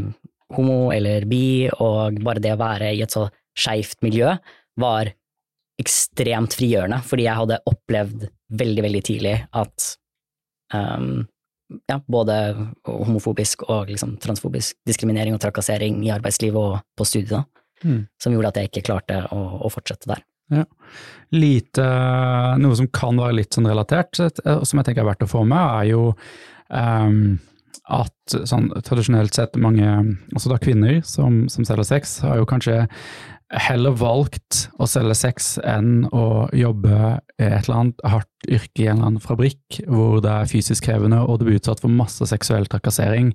homo eller bi, og bare det å være i et så skeivt miljø var ekstremt frigjørende, fordi jeg hadde opplevd veldig, veldig tidlig at um, ja, både homofobisk og liksom transfobisk diskriminering og trakassering i arbeidslivet og på studiet, mm. som gjorde at jeg ikke klarte å, å fortsette der. Ja. Lite, noe som kan være litt sånn relatert, som jeg tenker er verdt å få med, er jo um, at sånn tradisjonelt sett mange, altså da kvinner som, som selger sex, har jo kanskje heller valgt å selge sex enn å jobbe i et eller annet hardt yrke i en eller annen fabrikk hvor det er fysisk krevende og du blir utsatt for masse seksuell trakassering,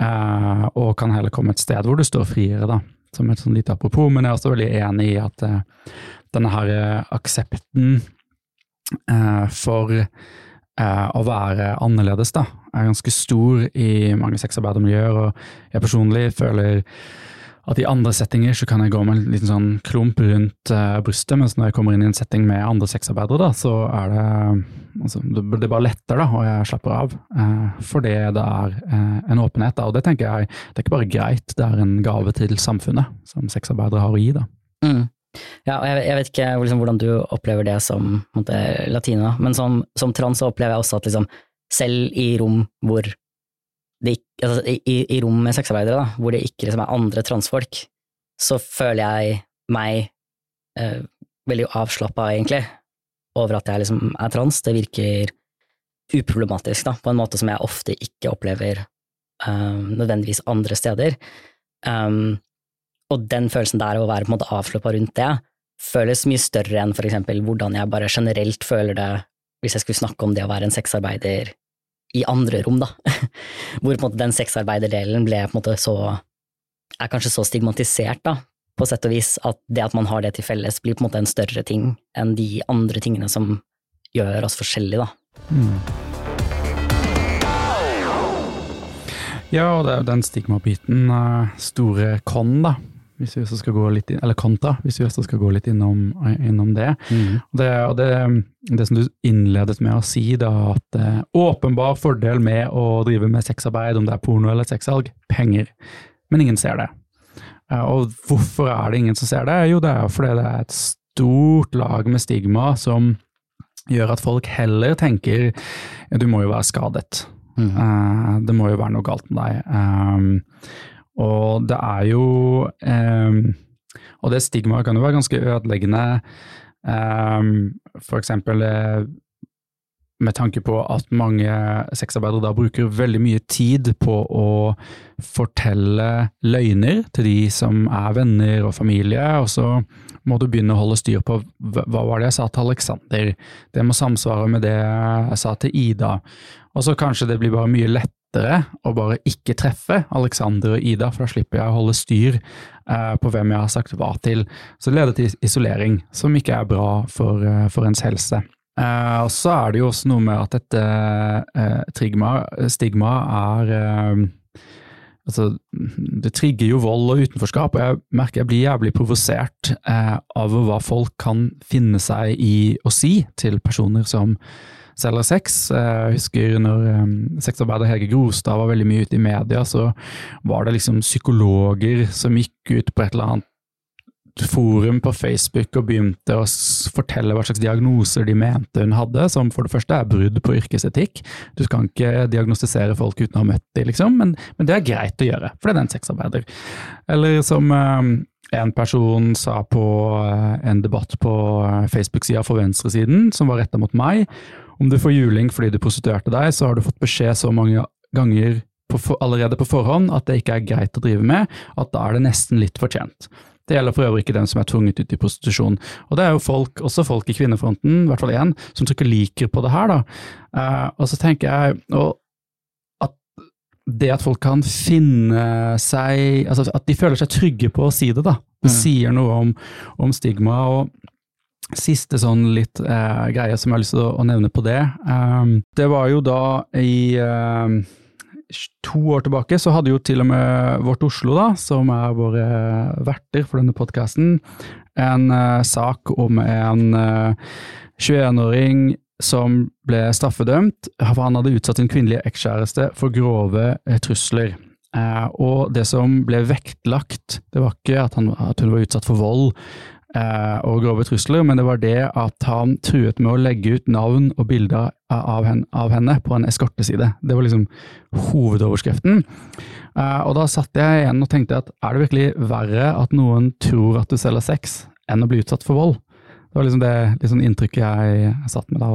uh, og kan heller komme et sted hvor du står friere, da. Som et sånn lite apropos, men jeg er også veldig enig i at uh, denne her eh, aksepten uh, for å være annerledes, da, er ganske stor i mange sexarbeidermiljøer, og jeg personlig føler at i andre settinger så kan jeg gå med en liten sånn klump rundt uh, brystet, mens når jeg kommer inn i en setting med andre sexarbeidere, da, så er det altså, det, bare letter, da, og jeg slapper av. Uh, fordi det er uh, en åpenhet, da, og det tenker jeg det er ikke bare greit, det er en gave til samfunnet som sexarbeidere har å gi. da. Mm. Ja, og jeg, jeg, vet ikke liksom, hvordan du opplever det som måte, latina, men som, som trans så opplever jeg også at liksom, selv i rom hvor altså, i, i, rom med sexarbeidere, da, hvor det ikke liksom er andre transfolk, så føler jeg meg eh, veldig avslappa, egentlig, over at jeg liksom er trans. Det virker uproblematisk, da, på en måte som jeg ofte ikke opplever um, nødvendigvis andre steder. Um, og den følelsen der å være på en måte avslappa rundt det, føles mye større enn for eksempel hvordan jeg bare generelt føler det hvis jeg skulle snakke om det å være en sexarbeider i andre rom, da. (laughs) Hvor på en måte den sexarbeiderdelen ble på en måte så er kanskje så stigmatisert, da, på sett og vis, at det at man har det til felles, blir på en måte en større ting enn de andre tingene som gjør oss forskjellige, da. Mm. Ja, og det er jo den stigmabiten, uh, store con, da, hvis vi også skal gå litt inn, eller kontra, hvis vi også skal gå litt innom, innom det. Mm. Det, og det, det, som du innledet med å si, da, at eh, åpenbar fordel med å drive med sexarbeid, om det er porno eller sexsalg, penger. Men ingen ser det. Uh, og hvorfor er det ingen som ser det? Jo, det er fordi det er et stort lag med stigma som gjør at folk heller tenker du må jo være skadet. Mm. Uh, det må jo være noe galt med deg. Og det er jo eh, Og det stigmaet kan jo være ganske ødeleggende. Eh, eksempel eh, med tanke på at mange sexarbeidere da bruker veldig mye tid på å fortelle løgner til de som er venner og familie, og så må du begynne å holde styr på hva var det jeg sa til Alexander, det må samsvare med det jeg sa til Ida, og så kanskje det blir bare mye lett lettere å bare ikke treffe Alexander og Ida, for da slipper jeg å holde styr eh, på hvem jeg har sagt hva til. Så det leder til isolering, som ikke er bra for, eh, for ens helse. Eh, og så er det jo også noe med at dette trigma, stigma er Altså, det trigger jo vold og utenforskap, og jeg merker jeg blir jævlig provosert eh, av hva folk kan finne seg i å si til personer som selger sex. Jeg husker når um, sexarbeider Hege Grostad var veldig mye ute i media, så var det liksom psykologer som gikk ut på et eller annet forum på Facebook og begynte å fortelle hva slags diagnoser de mente hun hadde, som for det første er brudd på yrkesetikk. Du kan ikke diagnostisere folk uten å ha møtt dem, liksom, men, men, det er greit å gjøre, for det er en sexarbeider. Eller som um, en person sa på uh, en debatt på uh, Facebook-sida for venstresiden, som var retta mot meg, om du får juling fordi du prostituerte deg, så har du fått beskjed så mange ganger på for, allerede på forhånd at det ikke er greit å drive med, at da er det nesten litt fortjent. Det gjelder for øvrig ikke dem som er tvunget ut i prostitusjon. Og det er jo folk, også folk i kvinnefronten, i hvert fall én, som trykker liker på det her, da. Uh, og så tenker jeg og at det at folk kan finne seg Altså at de føler seg trygge på å si det, da. Det Mm. sier noe om, om stigma. og Siste sånn litt eh, greie som jeg har lyst til å, å nevne på det, Um, det var jo da i um, to år tilbake så hadde jo til og med Vårt Oslo, da, som er våre verter for denne podkasten, en uh, sak om en uh, 21-åring som ble straffedømt, for han hadde utsatt sin kvinnelige ekskjæreste for grove uh, trusler. Eh, og det som ble vektlagt, det var ikke at, han, at hun var utsatt for vold eh, og grove trusler, men det var det at han truet med å legge ut navn og bilder av henne, av henne på en eskorteside. Det var liksom hovedoverskriften. Eh, og da satt jeg igjen og tenkte at er det virkelig verre at noen tror at du selger sex, enn å bli utsatt for vold? Det var liksom det sånn inntrykket jeg satt med da.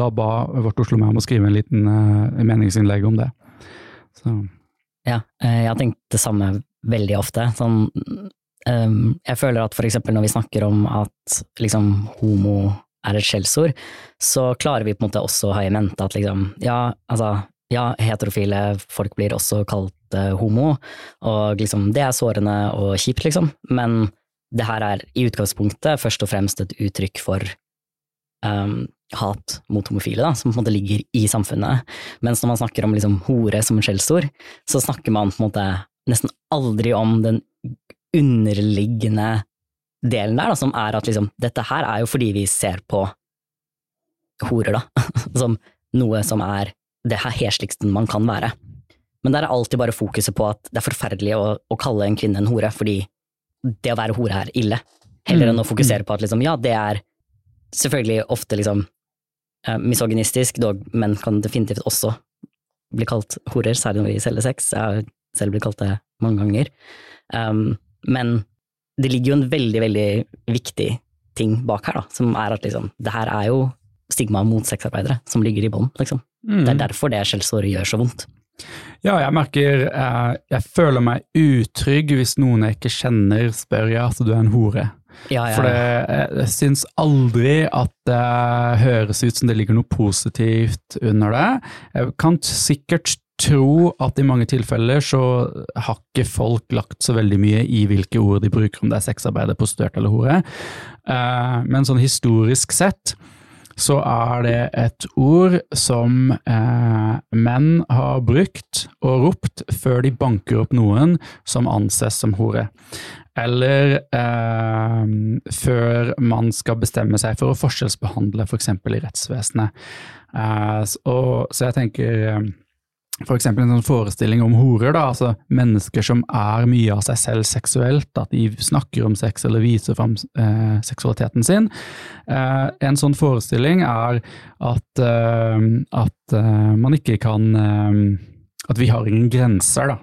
Da ba Vårt Oslo meg om å skrive en liten uh, meningsinnlegg om det. Så. Ja, eh, jeg har tenkt det samme veldig ofte. Sånn, jeg føler at for eksempel når vi snakker om at liksom homo er et skjellsord, så klarer vi på en måte også å ha i mente at liksom, ja, altså, ja, heterofile folk blir også kalt eh, homo, og liksom, det er sårende og kjipt, liksom, men det her er i utgangspunktet først og fremst et uttrykk for um, hat mot homofile, da, som på en måte ligger i samfunnet. Mens når man snakker om liksom hore som en skjellsord, så snakker man på en måte nesten aldri om den underliggende delen der, da, som er at liksom, dette her er jo fordi vi ser på horer, da, (laughs) som noe som er det her hesligste man kan være. Men der er alltid bare fokuset på at det er forferdelig å, å kalle en kvinne en hore, fordi det å være hore er ille. Heller enn å fokusere på at liksom, ja, det er selvfølgelig ofte liksom eh, misogynistisk, dog menn kan definitivt også bli kalt horer, særlig når vi selger sex. Jeg har selv blitt kalt det mange ganger. Um, men det ligger jo en veldig, veldig viktig ting bak her, da, som er at liksom, det her er jo stigma mot sexarbeidere som ligger i bånn, liksom. Mm. Det er derfor det skjellsåret gjør så vondt. Ja, jeg merker eh, Jeg føler meg utrygg hvis noen jeg ikke kjenner spør ja, at du er en hore. Ja, ja, For det, jeg, jeg syns aldri at det høres ut som det ligger noe positivt under det. Jeg kan sikkert tro at i mange tilfeller så har ikke folk lagt så veldig mye i hvilke ord de bruker, om det er sexarbeider, prostituert eller hore. Eh, men sånn historisk sett så er det et ord som eh, menn har brukt og ropt før de banker opp noen som anses som hore. Eller eh, før man skal bestemme seg for å forskjellsbehandle f.eks. For i rettsvesenet. Så jeg tenker eh, for en sånn forestilling om horer, da, altså mennesker som er mye av seg selv seksuelt, at de snakker om sex eller viser fram eh, seksualiteten sin. Eh, en sånn forestilling er at, eh, at eh, man ikke kan eh, At vi har ingen grenser, da.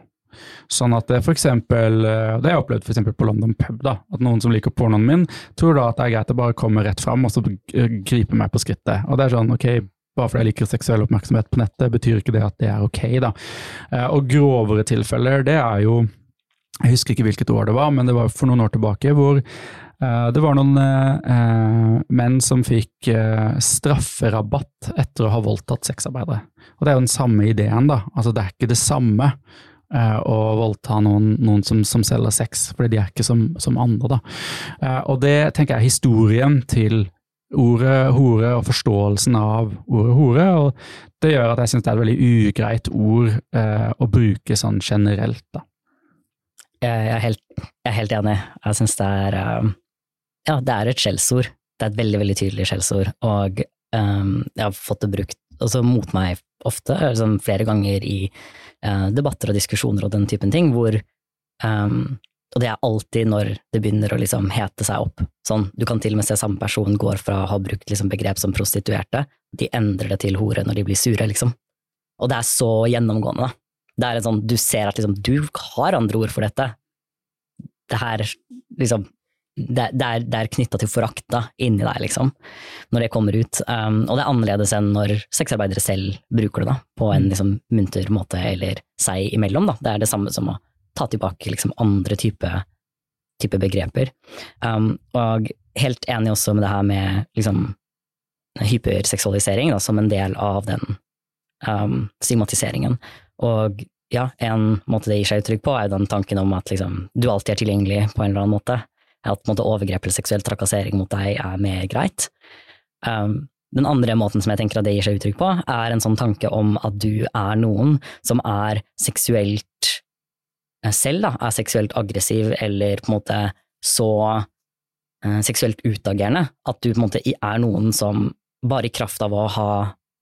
Sånn at det for eksempel, eh, det har jeg opplevd for på London pub, da, at noen som liker pornoen min, tror da at det er greit å bare komme rett fram og så gripe meg på skrittet. Og det er sånn, ok, bare fordi jeg liker seksuell oppmerksomhet på nettet, betyr ikke det at det er ok, da. Eh, Og grovere tilfeller, det er jo Jeg husker ikke hvilket år det var, men det var for noen år tilbake hvor eh, det var noen eh, menn som fikk strafferabatt etter å ha voldtatt sexarbeidere. Og det er jo den samme ideen, da. Altså det er ikke det samme å voldta noen, noen som, som selger sex, fordi de er ikke som, som andre, da. Og det tenker jeg er historien til ordet hore og forståelsen av ordet hore, og det gjør at jeg syns det er et veldig ugreit ord eh, å bruke sånn generelt, da. Jeg er helt, jeg er helt enig. Jeg syns det er um, Ja, det er et skjellsord. Det er et veldig, veldig tydelig skjellsord, og um, jeg har fått det brukt også mot meg ofte, liksom flere ganger i uh, debatter og diskusjoner og den typen ting, hvor um, Og det er alltid når det begynner å liksom hete seg opp. Sånn, du kan til og med se samme person går fra å ha brukt liksom begrep som prostituerte, de endrer det til hore når de blir sure, liksom. Og det er så gjennomgående, da. Det er en sånn, du ser at liksom, du har andre ord for dette. Det her, liksom, det, det er, det er knytta til forakt inni deg, liksom, når det kommer ut. Um, og det er annerledes enn når sexarbeidere selv bruker det da, på en liksom, munter måte, eller seg imellom. Da. Det er det samme som å ta tilbake liksom, andre type, type begreper. Um, og helt enig også med det her med liksom, hyperseksualisering da, som en del av den um, stigmatiseringen. Og ja, en måte det gir seg uttrykk på, er den tanken om at liksom, du alltid er tilgjengelig på en eller annen måte. At måte, overgrep eller seksuell trakassering mot deg er mer greit. Um, den andre måten som jeg tenker at det gir seg uttrykk på, er en sånn tanke om at du er noen som er seksuelt selv, da, er seksuelt aggressiv eller på en måte så uh, seksuelt utagerende at du på en måte er noen som bare i kraft av å ha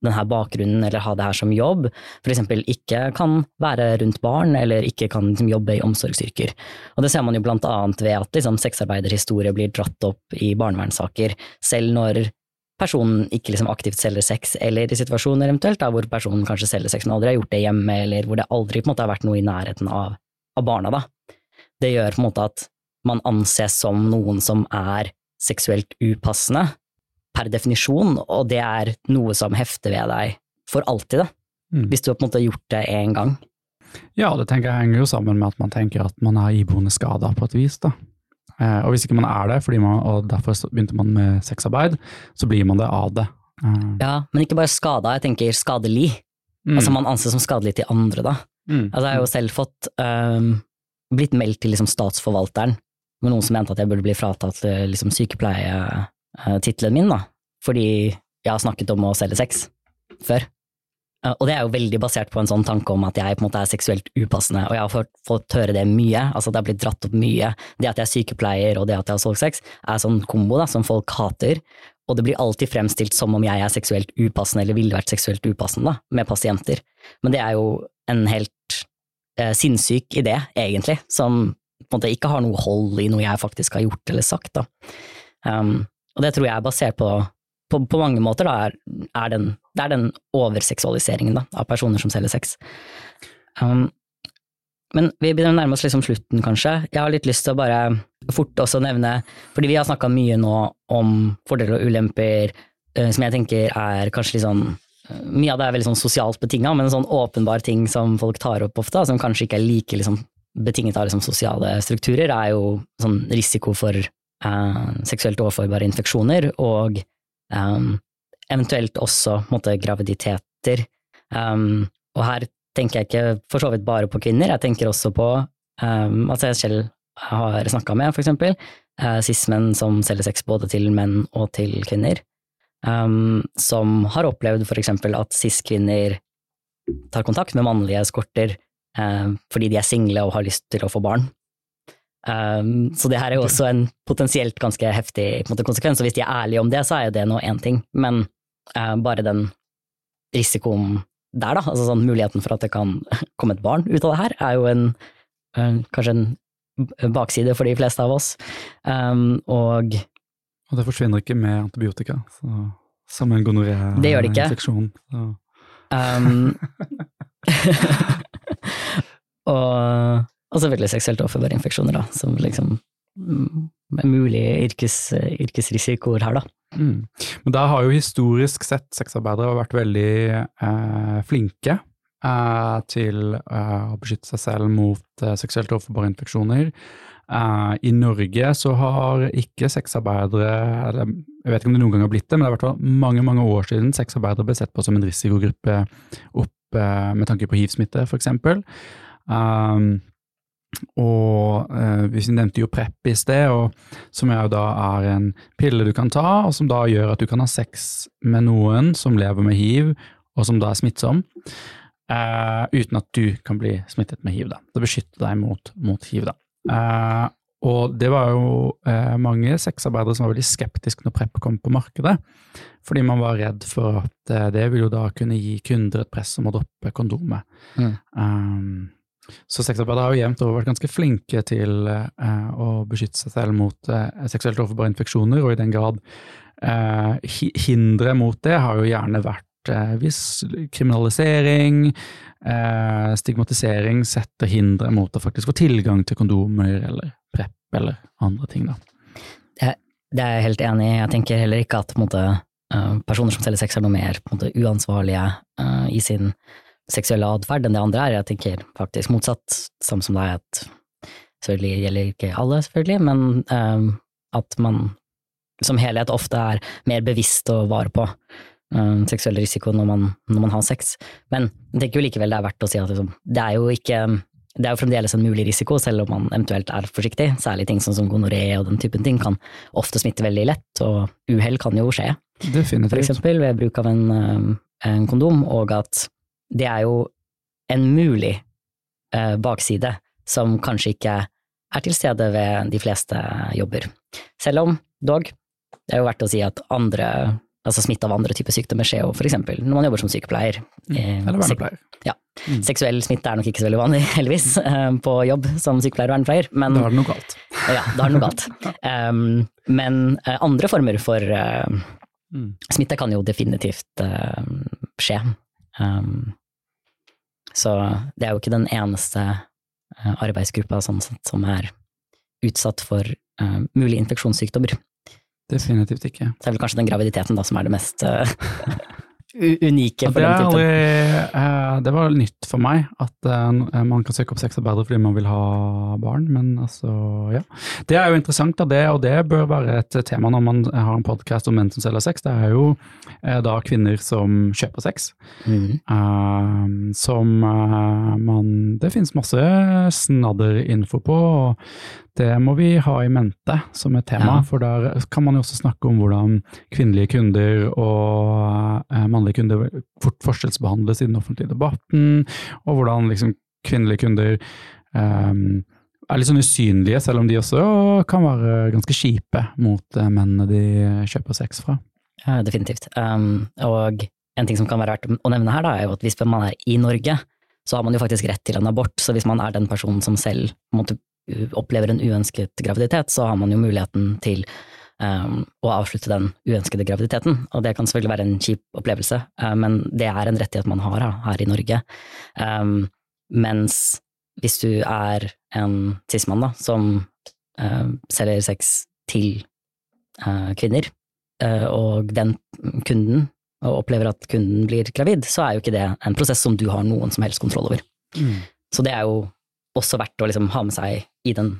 denne bakgrunnen eller ha det her som jobb, eksempel ikke kan være rundt barn eller ikke kan liksom, jobbe i omsorgsyrker. Og det ser man jo blant annet ved at liksom, sexarbeiderhistorie blir dratt opp i barnevernssaker, selv når personen ikke liksom aktivt selger sex, eller i situasjoner eventuelt da, hvor personen kanskje selger sex, men aldri har gjort det hjemme, eller hvor det aldri på en måte har vært noe i nærheten av, av barna. Da. Det gjør på en måte at man anses som noen som er seksuelt upassende, per definisjon, og det er noe som hefter ved deg for alltid, da. Mm. Hvis du har på en måte gjort det én gang. Ja, det tenker jeg henger jo sammen med at man tenker at man er iboende skada på et vis, da. Eh, og hvis ikke man er det, man, og derfor begynte man med sexarbeid, så blir man det av det. Eh. Ja, men ikke bare skada, jeg tenker skadelig. Mm. Altså man anses som skadelig til andre, da. Mm. Altså jeg har jo selv fått um, blitt meldt til liksom statsforvalteren med noen som mente at jeg burde bli fratatt liksom sykepleie Eh, min, da, fordi jeg har snakket om å selge sex før. Eh, og det er jo veldig basert på en sånn tanke om at jeg på en måte er seksuelt upassende, og jeg har fått, fått høre det mye, altså det har blitt dratt opp mye. Det at jeg er sykepleier og det at jeg har solgt sex, er sånn kombo da, som folk hater, og det blir alltid fremstilt som om jeg er seksuelt upassende eller ville vært seksuelt upassende med pasienter. Men det er jo en helt eh, sinnssyk idé, egentlig, som på en måte ikke har noe hold i noe jeg faktisk har gjort eller sagt. da. Um, og det tror jeg er basert på på, på mange måter da, er, er den, det er den overseksualiseringen da, av personer som selger sex. Um, men vi begynner å nærme oss liksom slutten, kanskje. Jeg har litt lyst til å bare fort også nevne, fordi vi har snakka mye nå om fordeler og ulemper, uh, som jeg tenker er kanskje litt sånn uh, Mye av det er veldig sånn sosialt betinga, men en sånn åpenbar ting som folk tar opp ofte, som kanskje ikke er like liksom, betinget av liksom, sosiale strukturer, er jo sånn risiko for eh, seksuelt overforbare infeksjoner, og eh, eventuelt også måte, graviditeter. Um, og her tenker jeg ikke for så vidt bare på kvinner, jeg tenker også på um, altså jeg selv har snakka med, for eksempel, uh, cis-menn som selger sex både til menn og til kvinner, um, som har opplevd for eksempel at cis-kvinner tar kontakt med mannlige eskorter uh, fordi de er single og har lyst til å få barn. Um, så det her er jo også en potensielt ganske heftig måte, konsekvens, og hvis de er ærlige om det, så er jo det nå én ting, men uh, bare den risikoen der, da, altså sånn muligheten for at det kan (laughs) komme et barn ut av det her, er jo en kanskje en bakside for de fleste av oss, um, og Og det forsvinner ikke med antibiotika, så, som en gonoré-infeksjon. Um, (laughs) (laughs) og og selvfølgelig seksuelt overførbare infeksjoner, da, som liksom mm, mulige yrkes, yrkesrisikoer her, da. Mm. Men der har jo historisk sett sexarbeidere vært veldig eh, flinke eh, til eh, å beskytte seg selv mot eh, seksuelt overførbare infeksjoner. Eh, I Norge så har ikke sexarbeidere, eller jeg vet ikke om det noen gang har blitt det, men det er i mange mange år siden sexarbeidere ble sett på som en risikogruppe opp eh, med tanke på hivsmitte, eksempel. Um, og eh, vi nevnte jo PREP i sted, og, som jo da er en pille du kan ta, og som da gjør at du kan ha sex med noen som lever med hiv, og som da er smittsom, eh, uten at du kan bli smittet med hiv. da. Det beskytter deg mot, mot hiv. da. Eh, og det var jo eh, mange sexarbeidere som var veldig skeptiske når PREP kom på markedet, fordi man var redd for at eh, det ville jo da kunne gi kunder et press om å droppe kondomet. Mm. Um, så sexarbeidere har jo jevnt over vært ganske flinke til eh, å beskytte seg selv mot eh, seksuelt overforbare infeksjoner, og i den grad eh, hindre mot det har jo gjerne vært eh, hvis kriminalisering, eh, stigmatisering setter hindre mot å faktisk få tilgang til kondomer eller PREP eller andre ting, da. Det, er jeg helt enig i. Jeg tenker heller ikke at måte, eh, personer som selger sex er noe mer måte, uansvarlige i sin seksuelle atferd enn det andre er. Jeg tenker faktisk motsatt, samme som deg, at selvfølgelig gjelder ikke alle, selvfølgelig, men um, at man som helhet ofte er mer bevisst å vare på um, seksuell risiko når man, når man, har sex. Men jeg tenker jo likevel det er verdt å si at liksom, det er jo ikke det er jo fremdeles en mulig risiko, selv om man eventuelt er forsiktig. Særlig ting som gonoré og den typen ting kan ofte smitte veldig lett, og uhell kan jo skje. Definitivt. For eksempel ved bruk av en, en kondom, og at det er jo en mulig eh, bakside som kanskje ikke er til stede ved de fleste jobber. Selv om, dog, det er jo verdt å si at andre, altså smitte av andre typer sykdommer skjer jo eksempel når man jobber som sykepleier. Mm. Eller vernepleier. Ja. Mm. Seksuell smitte er nok ikke så veldig vanlig, (laughs) heldigvis, eh, på jobb som sykepleier og vernepleier. Men, da er det noe galt. Ja, da er det noe galt. (laughs) Um, men uh, andre former for uh, mm. smitte kan jo definitivt uh, skje. Um, så det er jo ikke den eneste Eh, arbeidsgruppa sånn sett, som er utsatt for uh, mulige infeksjonssykdommer. Definitivt ikke. Så det er vel kanskje den graviditeten da som er det mest uh, (laughs) unike for det den typen. Uh, det var nytt for meg at man kan søke opp sexarbeidere fordi man vil ha barn, men altså, ja. Det er jo interessant, da, det, og det bør være et tema når man har en podkast om menn som selger sex. Det er jo da kvinner som kjøper sex. Mm. Uh, som uh, man Det finnes masse snadder info på, og det må vi ha i mente som et tema. Ja. For der kan man jo også snakke om hvordan kvinnelige kunder og uh, mannlige kunder fort forskjellsbehandles i den offentlige debatten, og hvordan liksom kvinnelige kunder um, er litt sånn usynlige, selv om de også kan være ganske kjipe mot mennene de kjøper sex fra. Ja, definitivt. Um, og en ting som kan være verdt å nevne her, da, er jo at hvis man er i Norge, så har man jo faktisk rett til en abort. Så hvis man er den personen som selv måtte, opplever en uønsket graviditet, så har man jo muligheten til um, å avslutte den uønskede graviditeten. Og det kan selvfølgelig være en kjip opplevelse, uh, men det er en rettighet man har uh, her i Norge. Um, mens hvis du er en cis-mann som uh, selger sex til uh, kvinner, Eh, og den kunden og opplever at kunden blir gravid, så er jo ikke det en prosess som du har noen som helst kontroll over. Mm. Så det er jo også verdt å liksom ha med seg i den,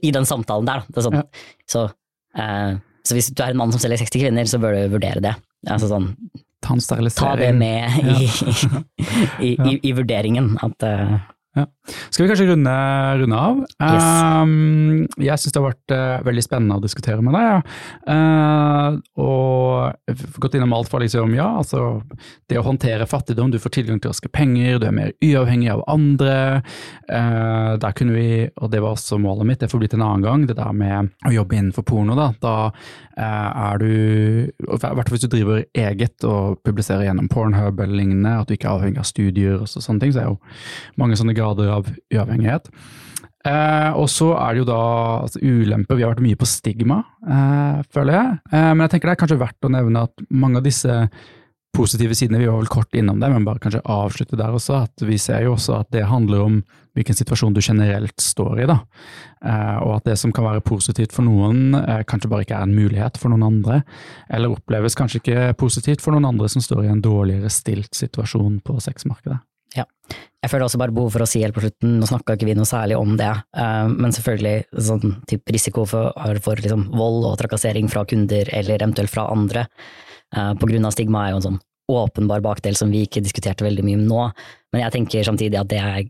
i den samtalen der. Sånn. Ja. Så, eh, så, hvis du er en mann som selger 60 kvinner, så bør du vurdere det. Altså sånn, ta det med i, (laughs) ja. i, i, vurderingen. At uh, ja. Skal vi kanskje runde, runde av? Yes. Um, jeg syns det har vært uh, veldig spennende å diskutere med deg. Ja. Uh, og gått innom alt fra liksom, ja, altså det å håndtere fattigdom, du får tilgang til raske penger, du er mer uavhengig av andre. Uh, der kunne vi, og det var også målet mitt, det får blitt en annen gang, det der med å jobbe innenfor porno. Da, da er du, i hvert fall hvis du driver eget og publiserer gjennom Pornhub eller lignende, at du ikke er avhengig av studier og sånne ting, så er jo mange sånne grader av uavhengighet. Eh, og så er det jo da altså, ulemper. Vi har vært mye på stigma, eh, føler jeg. Eh, men jeg tenker det er kanskje verdt å nevne at mange av disse positive sidene, vi var vel kort innom det, men bare kanskje avslutte der også. at Vi ser jo også at det handler om hvilken situasjon du generelt står i. da. Eh, og at det som kan være positivt for noen, eh, kanskje bare ikke er en mulighet for noen andre. Eller oppleves kanskje ikke positivt for noen andre som står i en dårligere stilt situasjon på sexmarkedet. Ja. Jeg føler også bare behov for å si helt på slutten, nå snakka ikke vi noe særlig om det, uh, men selvfølgelig sånn type risiko for, for liksom, vold og trakassering fra kunder eller eventuelt fra andre uh, på grunn av stigma er jo en sånn åpenbar bakdel som vi ikke diskuterte veldig mye om nå, men jeg tenker samtidig at det er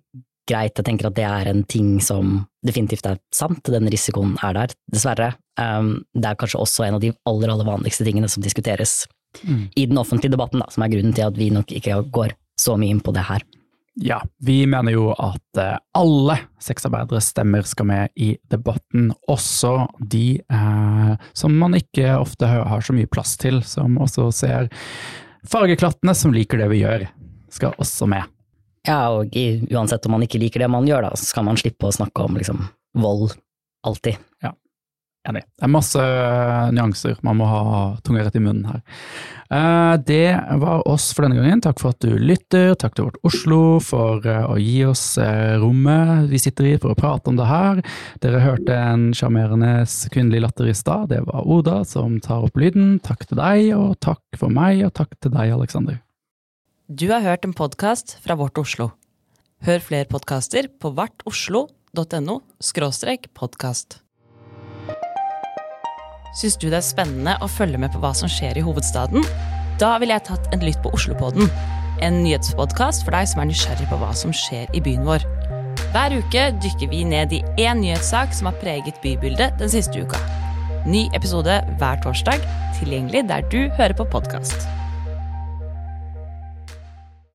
greit, jeg tenker at det er en ting som definitivt er sant, den risikoen er der, dessverre. Um, det er kanskje også en av de aller, aller vanligste tingene som diskuteres mm. i den offentlige debatten, da, som er grunnen til at vi nok ikke går så mye inn på det her. Ja, vi mener jo at eh, alle sexarbeideres stemmer skal med i debatten, også de eh, som man ikke ofte har så mye plass til, som også ser fargeklattene som liker det vi gjør, skal også med. Ja, og uansett om man ikke liker det man gjør, da, så skal man slippe å snakke om liksom, vold alltid. Ja, Enig. Det er masse eh, nyanser. Man må ha tunga rett i munnen her. Eh, det var oss for denne gangen. Takk for at du lytter. Takk til Vårt Oslo for eh, å gi oss rommet vi sitter i for å prate om det her. Dere hørte en sjarmerende kvinnelig latter i stad. Det var Oda som tar opp lyden. Takk til deg, og takk for meg, og takk til deg, Aleksander. Du har hørt en podkast fra Vårt Oslo. Hør flere podkaster på vartoslo.no podkast. Syns du det er spennende å følge med på hva som skjer i hovedstaden? Da ville jeg tatt en lytt på Oslopodden, en nyhetspodkast for deg som er nysgjerrig på hva som skjer i byen vår. Hver uke dykker vi ned i én nyhetssak som har preget bybildet den siste uka. Ny episode hver torsdag, tilgjengelig der du hører på podkast.